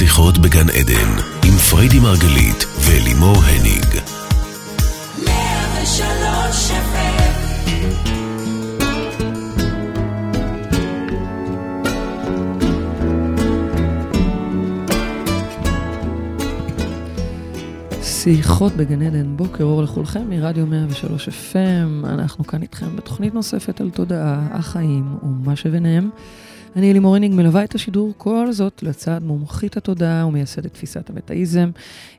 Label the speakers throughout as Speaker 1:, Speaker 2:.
Speaker 1: שיחות בגן עדן, עם פריידי מרגלית ולימור הניג.
Speaker 2: שיחות בגן עדן, בוקר אור לכולכם מרדיו 103 FM. אנחנו כאן איתכם בתוכנית נוספת על תודעה, החיים ומה שביניהם. אני אלי מוריניג מלווה את השידור כל זאת לצד מומחית התודעה ומייסדת תפיסת המטאיזם.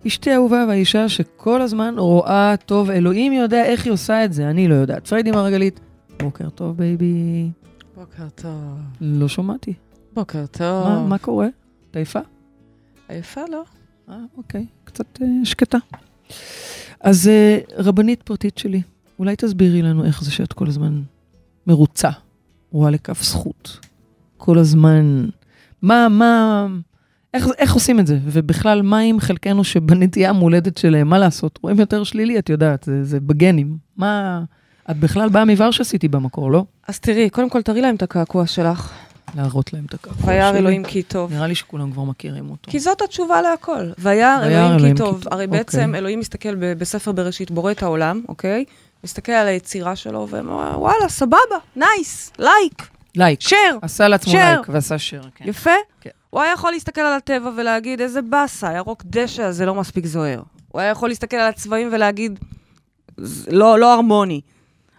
Speaker 2: אשתי אהובה והאישה שכל הזמן רואה טוב, אלוהים יודע איך היא עושה את זה, אני לא יודעת. פריידי מרגלית, בוקר טוב baby.
Speaker 3: בוקר טוב.
Speaker 2: לא שמעתי.
Speaker 3: בוקר טוב.
Speaker 2: מה, מה קורה? את עייפה?
Speaker 3: עייפה לא.
Speaker 2: אה, אוקיי, קצת אה, שקטה. אז אה, רבנית פרטית שלי, אולי תסבירי לנו איך זה שאת כל הזמן מרוצה, רואה לכף זכות, כל הזמן, מה, מה, איך, איך עושים את זה? ובכלל, מה עם חלקנו שבנטייה המולדת שלהם, מה לעשות? רואים יותר שלילי, את יודעת, זה, זה בגנים. מה, את בכלל באה מבר שעשיתי במקור, לא?
Speaker 3: אז תראי, קודם כל תראי להם את הקעקוע שלך.
Speaker 2: להראות להם את הקעקוע
Speaker 3: וירא אלוהים כי טוב.
Speaker 2: נראה לי שכולם כבר מכירים אותו.
Speaker 3: כי זאת התשובה להכל. וירא
Speaker 2: וירא
Speaker 3: אלוהים
Speaker 2: אלוהים
Speaker 3: כי. טוב, הרי
Speaker 2: אוקיי.
Speaker 3: בעצם אלוהים מסתכל ב- בספר בראשית, בורא את העולם, אוקיי? מסתכל על היצירה שלו ואומר, וואלה, סבבה, nice, like,
Speaker 2: like.
Speaker 3: share.
Speaker 2: עשה לעצמו
Speaker 3: share.
Speaker 2: like ועשה share, כן.
Speaker 3: יפה?
Speaker 2: כן.
Speaker 3: הוא היה יכול להסתכל על הטבע ולהגיד, איזה באסה, הירוק דשא הזה לא מספיק זוהר. הוא היה יכול להסתכל על הצבעים ולהגיד, "זה לא, לא הרמוני.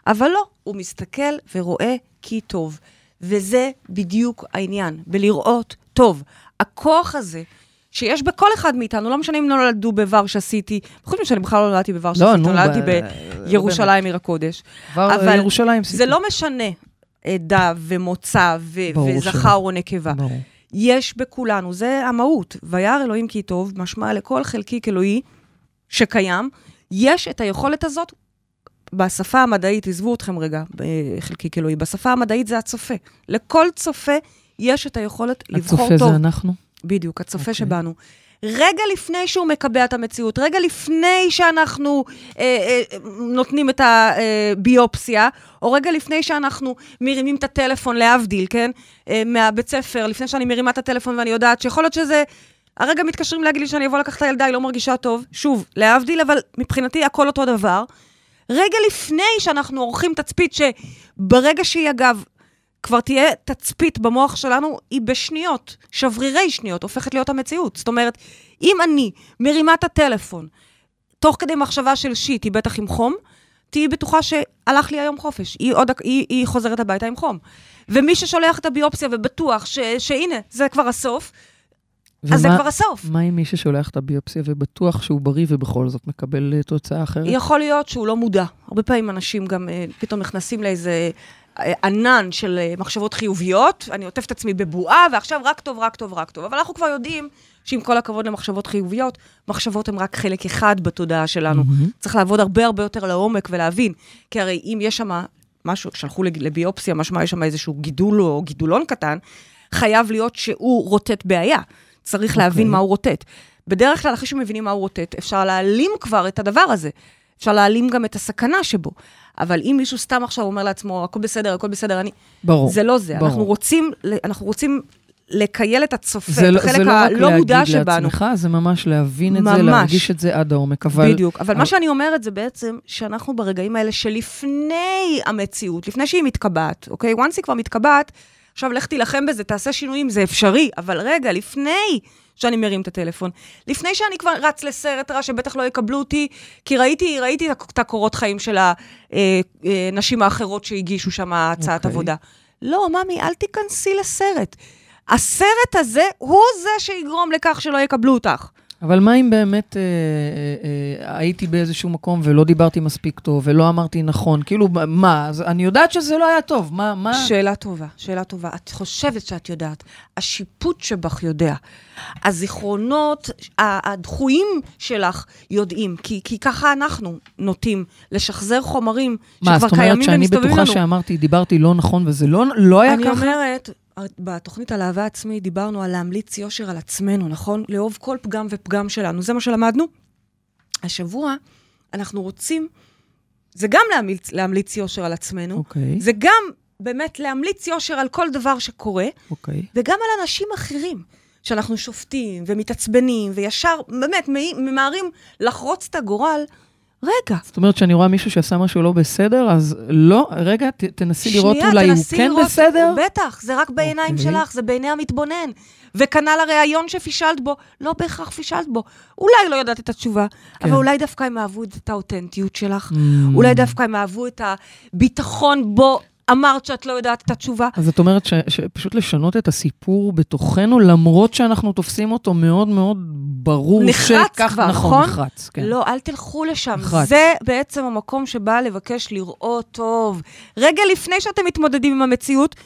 Speaker 3: אבל לא, הוא מסתכל ורואה כי טוב. וזה בדיוק העניין, בלראות טוב. הכוח הזה, שיש בכל אחד מאיתנו, לא משנה אם נולדו בוורשה city, חוץ מזה שאני בכלל לא נולדתי בוורשה
Speaker 2: לא,
Speaker 3: city,
Speaker 2: נו,
Speaker 3: נולדתי בירושלים עיר הקודש. אבל
Speaker 2: ירושלים
Speaker 3: זה לא משנה עדה ומוצא ו- וזכר. או נקבה.
Speaker 2: ברור.
Speaker 3: יש בכולנו, זה המהות. וירא אלוהים כי טוב, משמע לכל חלקיק אלוהי שקיים, יש את היכולת הזאת בשפה המדעית, עזבו אתכם רגע, בחלקיק אלוהי, בשפה המדעית זה הצופה. לכל צופה יש את היכולת לבחור
Speaker 2: הצופה
Speaker 3: טוב.
Speaker 2: זה אנחנו?
Speaker 3: בדיוק, הצופה
Speaker 2: אוקיי.
Speaker 3: okay. שבנו. רגע לפני שהוא מקבע את המציאות, רגע לפני שאנחנו אה, אה, נותנים את הביופסיה, או רגע לפני שאנחנו מרימים את הטלפון, להבדיל, כן? אה, מהבית ספר, לפני שאני מרימה את הטלפון ואני יודעת שיכול להיות שזה... הרגע מתקשרים להגיד לי שאני אבוא לקחת את הילדה, היא לא מרגישה טוב. שוב, להבדיל, אבל מבחינתי הכל אותו דבר. רגע לפני שאנחנו עורכים תצפית, שברגע שהיא, אגב, כבר תהיה תצפית במוח שלנו, היא בשניות, שברירי שניות, הופכת להיות המציאות. זאת אומרת, אם אני מרימה את הטלפון, תוך כדי מחשבה של שיט, היא בטח עם חום, תהיי בטוחה שהלך לי היום חופש. היא, עוד, היא, היא חוזרת הביתה עם חום. ומי ששולח את הביופסיה ובטוח ש, שהנה, זה כבר הסוף, אז זה
Speaker 2: ומה-
Speaker 3: כבר הסוף.
Speaker 2: מה עם מי ששולח את הביופסיה ובטוח שהוא בריא ובכל זאת מקבל אה, תוצאה אחרת?
Speaker 3: יכול להיות שהוא לא מודע. הרבה פעמים אנשים גם אה, פתאום נכנסים לאיזה ענן של אה, מחשבות חיוביות, אני עוטף את עצמי בבועה, ועכשיו רק טוב, רק טוב, רק טוב. אבל אנחנו כבר יודעים שעם כל הכבוד למחשבות חיוביות, מחשבות הן רק חלק אחד בתודעה שלנו.
Speaker 2: מהמם.
Speaker 3: צריך לעבוד הרבה הרבה יותר לעומק ולהבין. כי הרי אם יש שם משהו, שלחו לביופסיה, משמע יש שם איזשהו גידול או גידולון קטן, חייב להיות שהוא רוטט בעיה. צריך להבין
Speaker 2: אוקיי.
Speaker 3: מה הוא רוטט. בדרך כלל, אחרי שמבינים מה הוא רוטט, אפשר להעלים כבר את הדבר הזה. אפשר להעלים גם את הסכנה שבו. אבל אם מישהו סתם עכשיו אומר לעצמו, הכל בסדר, הכל בסדר, אני...
Speaker 2: ברור.
Speaker 3: זה לא זה.
Speaker 2: ברור.
Speaker 3: אנחנו רוצים, אנחנו רוצים לקייל את הצופה,
Speaker 2: זה,
Speaker 3: את
Speaker 2: לא-
Speaker 3: החלק
Speaker 2: זה לא רק
Speaker 3: הלא מודע
Speaker 2: להגיד
Speaker 3: שבנו.
Speaker 2: לעצמך, זה ממש להבין את זה,
Speaker 3: ממש.
Speaker 2: להרגיש את זה עד העומק. אבל...
Speaker 3: בדיוק. אבל
Speaker 2: אבל-
Speaker 3: מה שאני אומרת זה בעצם שאנחנו ברגעים האלה שלפני המציאות, לפני שהיא מתקבעת, אוקיי? once היא כבר מתקבעת, עכשיו לך תילחם בזה, תעשה שינויים, זה אפשרי, אבל רגע, לפני שאני מרים את הטלפון, לפני שאני כבר רץ לסרט רע שבטח לא יקבלו אותי, כי ראיתי, ראיתי את הקורות חיים של הנשים האחרות שהגישו שם הצעת
Speaker 2: אוקיי.
Speaker 3: עבודה. לא, ממי, אל תיכנסי לסרט. הסרט הזה הוא זה שיגרום לכך שלא יקבלו אותך.
Speaker 2: אבל מה אם באמת אה, אה, אה, הייתי באיזשהו מקום ולא דיברתי מספיק טוב ולא אמרתי נכון? כאילו, מה? אז אני יודעת שזה לא היה טוב. מה? מה?
Speaker 3: שאלה טובה, שאלה טובה. את חושבת שאת יודעת. השיפוט שבך יודע. הזיכרונות הדחויים שלך יודעים, כי, כי ככה אנחנו נוטים לשחזר חומרים
Speaker 2: מה,
Speaker 3: שכבר
Speaker 2: זאת אומרת
Speaker 3: קיימים
Speaker 2: שאני
Speaker 3: ומסתובבים לנו.
Speaker 2: בטוחה שאמרתי, דיברתי לא נכון וזה לא, לא היה
Speaker 3: אני
Speaker 2: ככה?
Speaker 3: אומרת, בתוכנית על אהבה עצמית דיברנו על להמליץ יושר על עצמנו, נכון? לאהוב כל פגם ופגם שלנו. זה מה שלמדנו. השבוע אנחנו רוצים, זה גם להמליץ, להמליץ יושר על עצמנו,
Speaker 2: אוקיי,
Speaker 3: זה גם באמת להמליץ יושר על כל דבר שקורה,
Speaker 2: אוקיי.
Speaker 3: וגם על אנשים אחרים. שאנחנו שופטים ומתעצבנים, וישר, באמת, ממהרים לחרוץ את הגורל, רגע,
Speaker 2: זאת אומרת, שאני רואה מישהו שעשה משהו לא בסדר, אז לא, רגע, ת, תנסי לראות
Speaker 3: שנייה,
Speaker 2: אולי הוא כן
Speaker 3: לראות-
Speaker 2: בסדר.
Speaker 3: בטח, זה רק בעיניים
Speaker 2: אוקיי.
Speaker 3: שלך, זה בעיני המתבונן. וכנ"ל הראיון שפישלת בו, לא בהכרח פישלת בו. אולי לא ידעת את התשובה,
Speaker 2: כן.
Speaker 3: אבל אולי דווקא הם אהבו את האותנטיות שלך.
Speaker 2: Mm.
Speaker 3: אולי דווקא הם אהבו את הביטחון בו אמרת שאת לא יודעת את התשובה.
Speaker 2: אז את אומרת ש, שפשוט לשנות את הסיפור בתוכנו, למרות שאנחנו תופסים אותו מאוד מאוד ברור
Speaker 3: נחרץ
Speaker 2: שכך,
Speaker 3: כבר,
Speaker 2: נכון?
Speaker 3: נכון?
Speaker 2: נחרץ, כן.
Speaker 3: לא, אל תלכו לשם.
Speaker 2: נחרץ.
Speaker 3: זה בעצם המקום שבא לבקש לראות טוב. רגע לפני שאתם מתמודדים עם המציאות,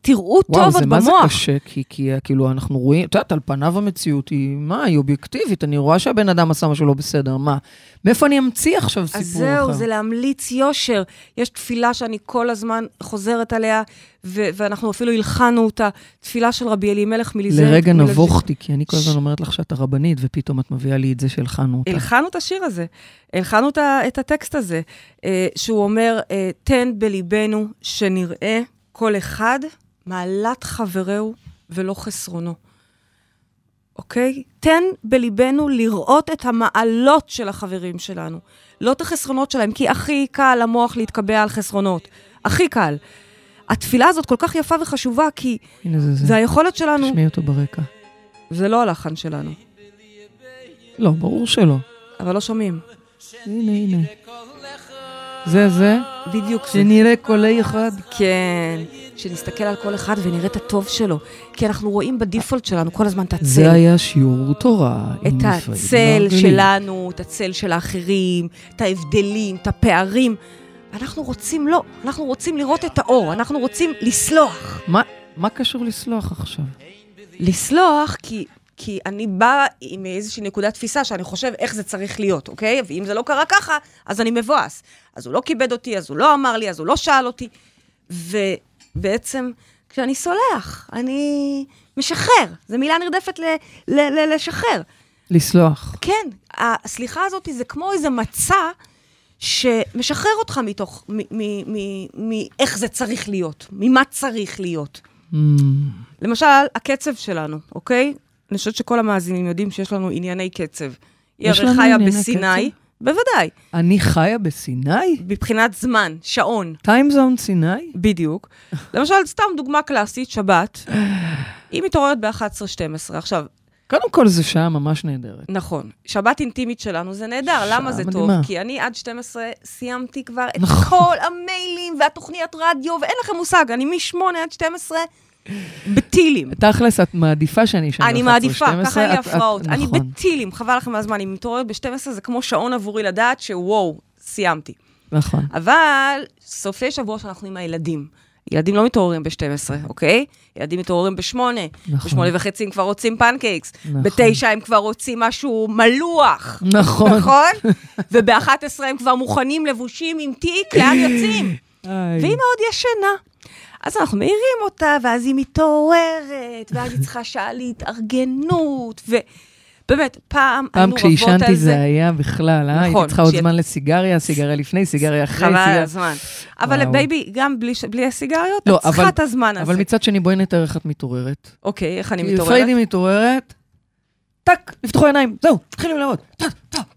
Speaker 3: תראו
Speaker 2: וואו,
Speaker 3: טוב
Speaker 2: זה
Speaker 3: עוד
Speaker 2: מה זה
Speaker 3: במוח.
Speaker 2: קשה, כי, כי כאילו אנחנו רואים, את יודעת, על פניו המציאות היא, מה, היא אובייקטיבית, אני רואה שהבן אדם עשה משהו לא בסדר, מה? מאיפה אני אמציא עכשיו סיפור
Speaker 3: אז
Speaker 2: אחר?
Speaker 3: זהו, זה להמליץ יושר. יש תפילה שאני כל הזמן חוזרת עליה, ו- ואנחנו אפילו הלחנו אותה, תפילה של רבי אלימלך מליזר.
Speaker 2: לרגע
Speaker 3: מלז-
Speaker 2: נבוכתי, כי אני כל הזמן אומרת לך שאת הרבנית, ופתאום את מביאה לי את זה שהלחנו אותה.
Speaker 3: הלחנו את השיר הזה, הלחנו את הטקסט הזה, אה, שהוא אומר, אה, תן בליבנו שנראה כל אחד מעלת חברהו ולא חסרונו. אוקיי? תן בליבנו לראות את המעלות של החברים שלנו, לא את החסרונות שלהם, כי הכי קל למוח להתקבע על חסרונות. הכי קל. התפילה הזאת כל כך יפה וחשובה, כי
Speaker 2: הנה זה זה.
Speaker 3: זה היכולת שלנו,
Speaker 2: תשמעי אותו ברקע.
Speaker 3: זה לא הלחן שלנו,
Speaker 2: לא, ברור שלא.
Speaker 3: אבל לא שומעים.
Speaker 2: הנה, הנה. זה זה,
Speaker 3: בדיוק.
Speaker 2: שנראה קולי אחד.
Speaker 3: כן, שנסתכל על כל אחד ונראה את הטוב שלו. כי אנחנו רואים בדיפולט שלנו כל הזמן את הצל.
Speaker 2: זה היה שיעור תורה.
Speaker 3: את הצל. שלנו, את הצל של האחרים, את ההבדלים, את הפערים. אנחנו רוצים, לא, אנחנו רוצים לראות את האור, אנחנו רוצים לסלוח.
Speaker 2: מה- מה קשור לסלוח עכשיו?
Speaker 3: לסלוח כי, כי אני באה עם איזושהי נקודת תפיסה שאני חושב איך זה צריך להיות, אוקיי? ואם זה לא קרה ככה, אז אני מבואס. אז הוא לא כיבד אותי, אז הוא לא אמר לי, אז הוא לא שאל אותי. ובעצם, כשאני סולח, אני משחרר. זו מילה נרדפת ל, ל, ל, לשחרר.
Speaker 2: לסלוח.
Speaker 3: כן, הסליחה הזאת זה כמו איזה מצע שמשחרר אותך מתוך, מ- מ- מ- מאיך זה צריך להיות, ממה צריך להיות.
Speaker 2: Mm,
Speaker 3: למשל, הקצב שלנו, אוקיי? אני חושבת שכל המאזינים יודעים שיש לנו ענייני קצב. היא הרי חיה בסיני,
Speaker 2: קצב?
Speaker 3: בוודאי,
Speaker 2: אני חיה בסיני?
Speaker 3: מבחינת זמן, שעון,
Speaker 2: טיימזון סיני?
Speaker 3: בדיוק. למשל, סתם דוגמה קלאסית, שבת, היא מתעוררת ב-11-12. עכשיו,
Speaker 2: קודם כל, זו שעה ממש נהדרת.
Speaker 3: נכון, שבת אינטימית שלנו זה נהדר, למה זה
Speaker 2: מדהימה.
Speaker 3: טוב? כי אני עד 12 סיימתי כבר את
Speaker 2: נכון.
Speaker 3: כל המיילים והתוכניות רדיו, ואין לכם מושג, אני מ-8 עד 12 בטילים.
Speaker 2: תכלס, את מעדיפה שאני אשן
Speaker 3: אני
Speaker 2: ב-11,
Speaker 3: מעדיפה,
Speaker 2: 12,
Speaker 3: ככה אין לי הפרעות. אני
Speaker 2: נכון,
Speaker 3: בטילים, חבל לכם מהזמן. אני מתעוררת ב-12, זה כמו שעון עבורי לדעת שוואו, סיימתי.
Speaker 2: נכון.
Speaker 3: אבל סופי שבוע שאנחנו עם הילדים. ילדים לא מתעוררים ב-12, אוקיי? ילדים מתעוררים ב-8.
Speaker 2: נכון.
Speaker 3: ב-8 וחצי הם כבר רוצים פנקייקס.
Speaker 2: נכון.
Speaker 3: ב-9 הם כבר רוצים משהו מלוח.
Speaker 2: נכון.
Speaker 3: נכון? וב-11 הם כבר מוכנים, לבושים עם תיק, לאן יוצאים? והיא מאוד ישנה. אז אנחנו מעירים אותה, ואז היא מתעוררת, ואז היא צריכה שעה להתארגנות, ובאמת, פעם
Speaker 2: פעם
Speaker 3: היינו רבות
Speaker 2: כשעישנתי
Speaker 3: על
Speaker 2: זה
Speaker 3: זה.
Speaker 2: היה בכלל, אה?
Speaker 3: נכון,
Speaker 2: הייתי צריכה עוד זמן לסיגריה, סיגריה לפני, סיגריה אחרי,
Speaker 3: חבל על
Speaker 2: סיגריה...
Speaker 3: הזמן. אבל. baby, גם בלי, ש- בלי הסיגריות,
Speaker 2: לא,
Speaker 3: את צריכה
Speaker 2: אבל-
Speaker 3: את הזמן הזה.
Speaker 2: אבל מצד שני, בואי נתאר איך את מתעוררת.
Speaker 3: אוקיי, איך אני מתעוררת?
Speaker 2: פריידי מתעוררת, טק, נפתחו עיניים, זהו, מתחילים לעבוד.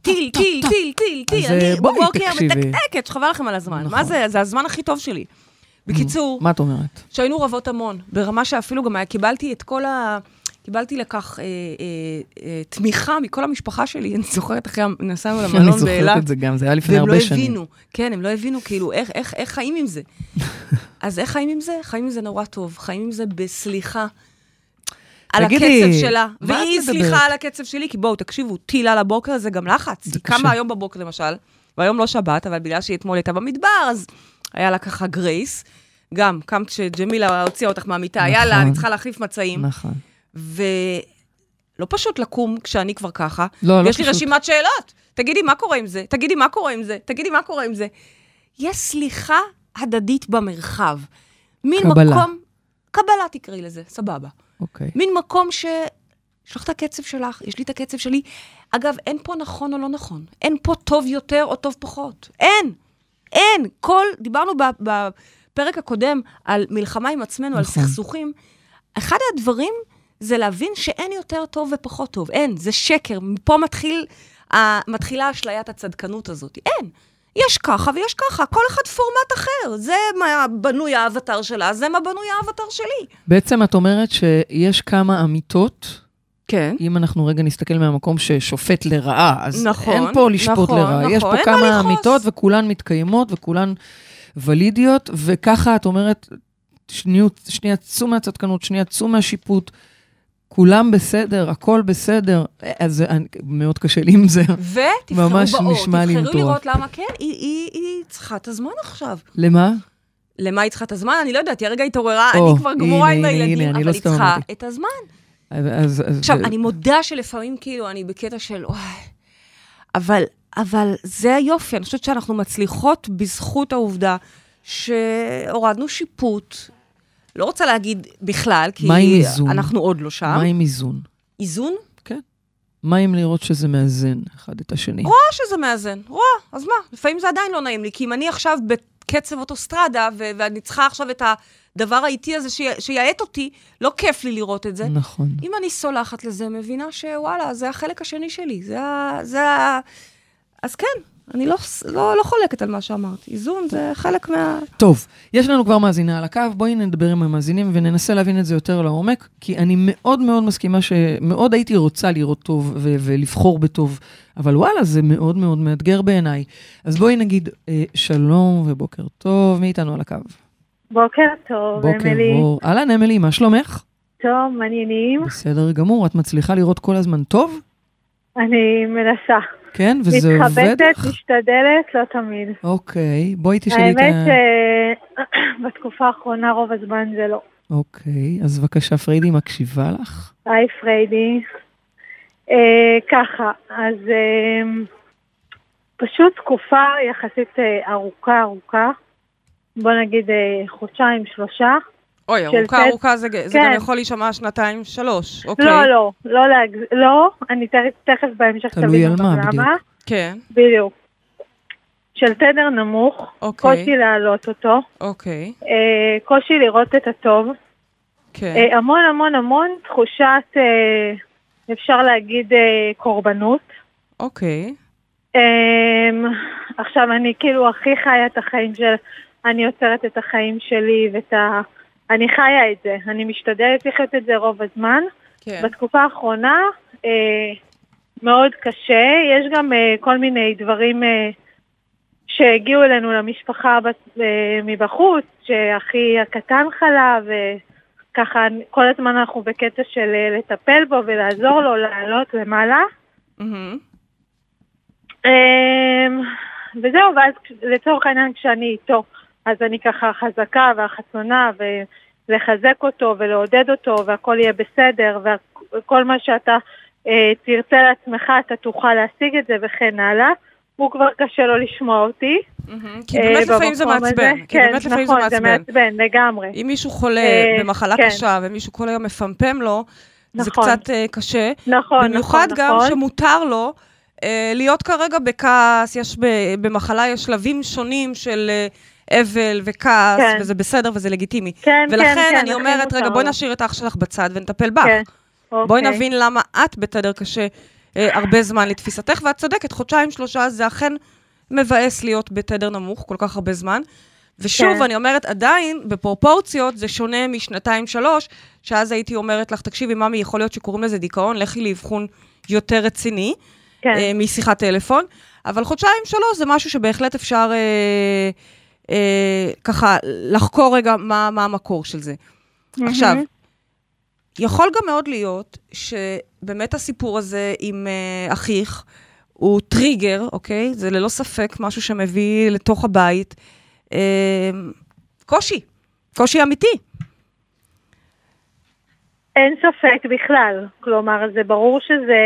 Speaker 3: טיל, טיל. טיל, טיל, טיל. אני
Speaker 2: אה, בואי,
Speaker 3: בבוקר. מתקתקת, שחבל לכם על הזמן.
Speaker 2: נכון.
Speaker 3: מה זה? זה הזמן הכי טוב שלי. בקיצור,
Speaker 2: מה את אומרת?
Speaker 3: שהיינו רבות המון, ברמה שאפילו גם היה- קיבלתי את כל ה... קיבלתי לכך אה, אה, אה, תמיכה מכל המשפחה שלי, אני זוכרת אחרי, נסענו
Speaker 2: אני
Speaker 3: למלון
Speaker 2: זוכרת
Speaker 3: באילת,
Speaker 2: את זה גם, זה היה לפני
Speaker 3: והם לא
Speaker 2: הרבה שנים.
Speaker 3: הבינו, כן, הם לא הבינו, כאילו, איך, איך, איך חיים עם זה? אז איך חיים עם זה? חיים עם זה נורא טוב, חיים עם זה בסליחה. על הקצב שלה,
Speaker 2: מה את
Speaker 3: והיא? סליחה על הקצב שלי, כי בואו, תקשיבו, טיל על הבוקר זה גם לחץ. היא. קמה היום בבוקר למשל, והיום לא שבת, אבל בגלל שהיא אתמול הייתה במדבר, אז היה לה ככה גרייס. גם, קמת כשג'מילה הוציאה אותך מהמיטה,
Speaker 2: נכון.
Speaker 3: יאללה, אני צריכה להחליף מצעים.
Speaker 2: נכון.
Speaker 3: ולא פשוט לקום כשאני כבר ככה,
Speaker 2: לא, לא
Speaker 3: ויש לי
Speaker 2: פשוט.
Speaker 3: רשימת שאלות. תגידי, מה קורה עם זה? תגידי, מה קורה עם זה? תגידי, מה קורה עם זה? יש סליחה הדדית במרחב. מין
Speaker 2: קבלה.
Speaker 3: מקום... קבלה תקראי לזה, סבבה.
Speaker 2: אוקיי.
Speaker 3: מין מקום ש... יש לך את הקצב שלך, יש לי את הקצב שלי. אגב, אין פה נכון או לא נכון. אין פה טוב יותר או טוב פחות. אין. אין. כל... דיברנו בפרק הקודם על מלחמה עם עצמנו, על
Speaker 2: נכון.
Speaker 3: סכסוכים. אחד הדברים זה להבין שאין יותר טוב ופחות טוב. אין, זה שקר. מפה מתחיל, uh, מתחילה אשליית הצדקנות הזאת. אין. יש ככה ויש ככה, כל אחד פורמט אחר. זה מה בנוי האבטר שלה, זה מה בנוי האבטר שלי.
Speaker 2: בעצם את אומרת שיש כמה אמיתות,
Speaker 3: כן.
Speaker 2: אם אנחנו רגע נסתכל מהמקום ששופט לרעה, אז
Speaker 3: נכון,
Speaker 2: אין פה לשפוט
Speaker 3: נכון,
Speaker 2: לרעה.
Speaker 3: נכון,
Speaker 2: יש פה
Speaker 3: מה
Speaker 2: כמה. אמיתות וכולן מתקיימות וכולן ולידיות, וככה את אומרת, שנייה, צאו מהצדקנות, שנייה צאו מהשיפוט. כולם בסדר, הכל בסדר. אז מאוד קשה לי עם זה.
Speaker 3: ותבחרו
Speaker 2: ממש
Speaker 3: באות,
Speaker 2: נשמע לי
Speaker 3: תבחרו. לראות למה כן, היא, היא, היא צריכה את הזמן עכשיו.
Speaker 2: למה?
Speaker 3: למה היא צריכה את הזמן? אני לא יודעת, היא הרגע התעוררה,
Speaker 2: או,
Speaker 3: אני כבר גמורה
Speaker 2: הנה,
Speaker 3: עם הילדים,
Speaker 2: הנה,
Speaker 3: אבל
Speaker 2: לא
Speaker 3: היא צריכה. את הזמן.
Speaker 2: אז, אז,
Speaker 3: עכשיו, אני מודה שלפעמים כאילו אני בקטע של וואי, אבל, אבל זה היופי, אני חושבת שאנחנו מצליחות בזכות העובדה שהורדנו שיפוט. לא רוצה להגיד בכלל, כי? אנחנו עוד לא שם.
Speaker 2: מה עם איזון?
Speaker 3: איזון?
Speaker 2: מה עם לראות שזה מאזן אחד את השני?
Speaker 3: רואה שזה מאזן, רואה, אז מה? לפעמים זה עדיין לא נעים לי, כי אם אני עכשיו בקצב אוטוסטרדה, ואני צריכה עכשיו את הדבר האיטי הזה שי- שיעט אותי, לא כיף לי לראות את זה.
Speaker 2: נכון.
Speaker 3: אם אני סולחת לזה, מבינה שוואלה, זה החלק השני שלי, זה ה... זה ה... אז כן, אני לא, לא, לא חולקת על מה שאמרת. איזון זה חלק מה...
Speaker 2: טוב, יש לנו כבר מאזינה על הקו, בואי נדבר עם המאזינים וננסה להבין את זה יותר לעומק, כי אני מאוד מאוד מסכימה שמאוד הייתי רוצה לראות טוב ו- ולבחור בטוב, אבל וואלה, זה מאוד מאוד מאתגר בעיניי. אז בואי נגיד אה, שלום ובוקר טוב, מי איתנו על הקו?
Speaker 4: בוקר טוב,
Speaker 2: בוקר
Speaker 4: אמילי.
Speaker 2: אור. אהלן, אמילי, מה שלומך?
Speaker 4: טוב, מעניינים.
Speaker 2: בסדר גמור, את מצליחה לראות כל הזמן טוב?
Speaker 4: אני מנסה.
Speaker 2: כן? וזה עובד
Speaker 4: מתחבטת,
Speaker 2: לך?
Speaker 4: משתדלת, לא תמיד.
Speaker 2: אוקיי, בואי תשאלי את ה...
Speaker 4: האמת שבתקופה האחרונה רוב הזמן זה לא.
Speaker 2: אוקיי, אז בבקשה, פריידי מקשיבה לך.
Speaker 4: היי פריידי. אה, ככה, אז אה, פשוט תקופה יחסית אה, ארוכה ארוכה. בוא נגיד אה, חודשיים, שלושה.
Speaker 3: אוי,
Speaker 4: של
Speaker 3: ארוכה
Speaker 4: טד-
Speaker 3: ארוכה זה, זה
Speaker 4: כן.
Speaker 3: גם יכול להישמע שנתיים, שלוש, אוקיי?
Speaker 4: לא, לא, לא להגז... לא, אני תכף- בהמשך
Speaker 2: תלוי
Speaker 4: תבינו
Speaker 2: על
Speaker 4: גם
Speaker 2: מה,
Speaker 4: למה.
Speaker 2: בדיוק.
Speaker 3: כן,
Speaker 4: בדיוק. של תדר נמוך,
Speaker 3: אוקיי.
Speaker 4: קושי להעלות אותו,
Speaker 3: אוקיי,
Speaker 4: אה, קושי לראות את הטוב,
Speaker 3: כן.
Speaker 4: אה, המון המון המון תחושת, אה, אפשר להגיד, אה, קורבנות.
Speaker 3: אוקיי.
Speaker 4: אה, עכשיו, אני כאילו הכי חיה את החיים של, אני יוצרת את החיים שלי ואת ה... אני חיה את זה, אני משתדלת לחיות את זה רוב הזמן.
Speaker 3: כן.
Speaker 4: בתקופה האחרונה אה, מאוד קשה, יש גם אה, כל מיני דברים אה, שהגיעו אלינו למשפחה בת- אה, מבחוץ, שאחי הקטן חלה, וככה כל הזמן אנחנו בקטע של אה, לטפל בו ולעזור לו לעלות למעלה.
Speaker 3: מהמם.
Speaker 4: אה, וזהו, ואז לצורך העניין כשאני איתו, אז אני ככה חזקה והחצונה, ולחזק אותו ולעודד אותו, והכל יהיה בסדר, וכל מה שאתה אה, תרצה לעצמך, אתה תוכל להשיג את זה וכן הלאה. הוא כבר קשה לו לשמוע אותי.
Speaker 3: כי
Speaker 4: אה,
Speaker 3: באמת לפעמים זה מעצבן. כי
Speaker 4: כן,
Speaker 3: באמת לפעמים זה
Speaker 4: נכון, זה
Speaker 3: מעצבן.
Speaker 4: מעצבן, לגמרי.
Speaker 3: אם מישהו חולה
Speaker 4: אה,
Speaker 3: במחלה
Speaker 4: כן.
Speaker 3: קשה ומישהו כל היום מפמפם לו, זה
Speaker 4: נכון.
Speaker 3: קצת אה, קשה.
Speaker 4: נכון,
Speaker 3: במיוחד
Speaker 4: נכון,
Speaker 3: גם
Speaker 4: נכון.
Speaker 3: שמותר לו אה, להיות כרגע בכעס, יש במחלה, יש שלבים שונים של אבל וכעס,
Speaker 4: כן.
Speaker 3: וזה בסדר וזה לגיטימי.
Speaker 4: כן, כן,
Speaker 3: ולכן
Speaker 4: כן,
Speaker 3: אני
Speaker 4: הכי
Speaker 3: אומרת, רגע, בואי. נשאיר את האח שלך בצד ונטפל בך.
Speaker 4: כן,
Speaker 3: בואי
Speaker 4: אוקיי.
Speaker 3: נבין למה את בתדר קשה אה, הרבה זמן לתפיסתך, ואת צודקת, חודשיים, שלושה, זה אכן מבאס להיות בתדר נמוך כל כך הרבה זמן. ושוב,
Speaker 4: כן.
Speaker 3: אני אומרת, עדיין, בפרופורציות, זה שונה משנתיים-שלוש, שאז הייתי אומרת לך, תקשיבי, ממי, יכול להיות שקוראים לזה דיכאון, לכי לאבחון יותר רציני,
Speaker 4: כן.
Speaker 3: אה, משיחת טלפון, אבל חודשיים-שלוש זה משהו שבהחלט אפשר אה, ככה לחקור רגע מה, מה המקור של זה. עכשיו, יכול גם מאוד להיות שבאמת הסיפור הזה עם uh, אחיך הוא טריגר, אוקיי? זה ללא ספק משהו שמביא לתוך הבית uh, קושי, קושי אמיתי.
Speaker 4: אין ספק בכלל. כלומר, זה ברור שזה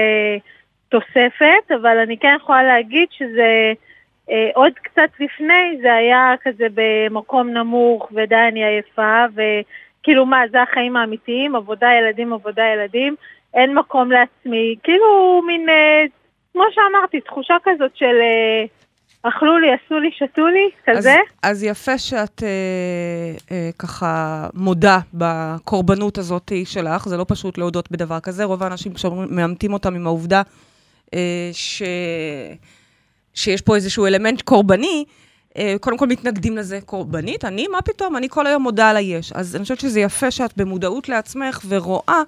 Speaker 4: תוספת, אבל אני כן יכולה להגיד שזה אה, עוד קצת לפני, זה היה כזה במקום נמוך, ודי אני עייפה, וכאילו מה, זה החיים האמיתיים, עבודה ילדים, עבודה ילדים, אין מקום לעצמי. כאילו מין, אה, כמו שאמרתי, תחושה כזאת של... אה, אכלו לי, עשו לי, שתו לי,
Speaker 3: אז,
Speaker 4: כזה.
Speaker 3: אז יפה שאת אה, אה, ככה מודה בקורבנות הזאת שלך, זה לא פשוט להודות בדבר כזה, רוב האנשים כשמאמתים אותם עם העובדה אה, ש... שיש פה איזשהו אלמנט קורבני, אה, קודם כל מתנגדים לזה קורבנית, אני, מה פתאום, אני כל היום מודה על היש. אז אני חושבת שזה יפה שאת במודעות לעצמך ורואה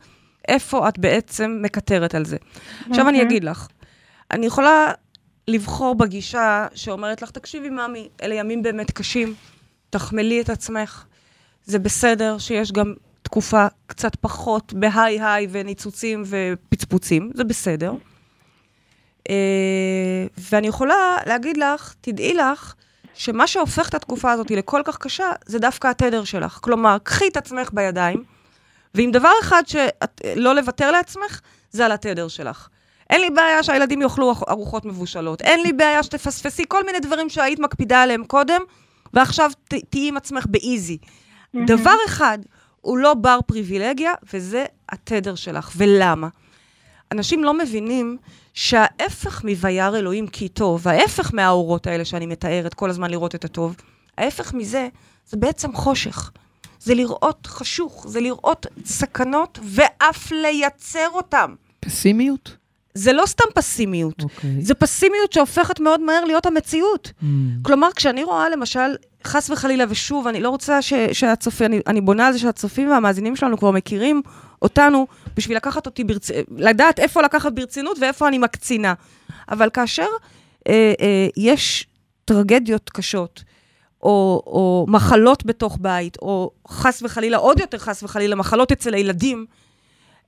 Speaker 3: איפה את בעצם מקטרת על זה. עכשיו אני אגיד לך, אני יכולה לבחור בגישה שאומרת לך, תקשיבי, ממי, אלה ימים באמת קשים, תחמלי את עצמך. זה בסדר שיש גם תקופה קצת פחות בהיי-היי וניצוצים ופצפוצים, זה בסדר. אה, ואני יכולה להגיד לך, תדעי לך, שמה שהופך את התקופה הזאת לכל כך קשה, זה דווקא התדר שלך. כלומר, קחי את עצמך בידיים, ועם דבר אחד שלא לוותר לעצמך, זה על התדר שלך. אין לי בעיה שהילדים יאכלו ארוחות מבושלות, אין לי בעיה שתפספסי כל מיני דברים שהיית מקפידה עליהם קודם, ועכשיו תהיי עם עצמך באיזי. Mm-hmm. דבר אחד, הוא לא בר פריבילגיה, וזה התדר שלך. ולמה? אנשים לא מבינים שההפך מ"וירא אלוהים כי טוב", ההפך מהאורות האלה שאני מתארת, כל הזמן לראות את הטוב, ההפך מזה, זה בעצם חושך. זה לראות חשוך, זה לראות סכנות ואף לייצר אותם.
Speaker 2: פסימיות?
Speaker 3: זה לא סתם פסימיות,
Speaker 2: Okay. אוקיי.
Speaker 3: זה פסימיות שהופכת מאוד מהר להיות המציאות.
Speaker 2: Mm.
Speaker 3: כלומר, כשאני רואה למשל, חס וחלילה, ושוב, אני לא רוצה ש, שהצופים, אני, אני בונה על זה שהצופים והמאזינים שלנו כבר מכירים אותנו, בשביל לקחת אותי, ברצ... לדעת איפה לקחת ברצינות ואיפה אני מקצינה. אבל כאשר אה, אה, יש טרגדיות קשות, או, או מחלות בתוך בית, או חס וחלילה, עוד יותר חס וחלילה, מחלות אצל הילדים,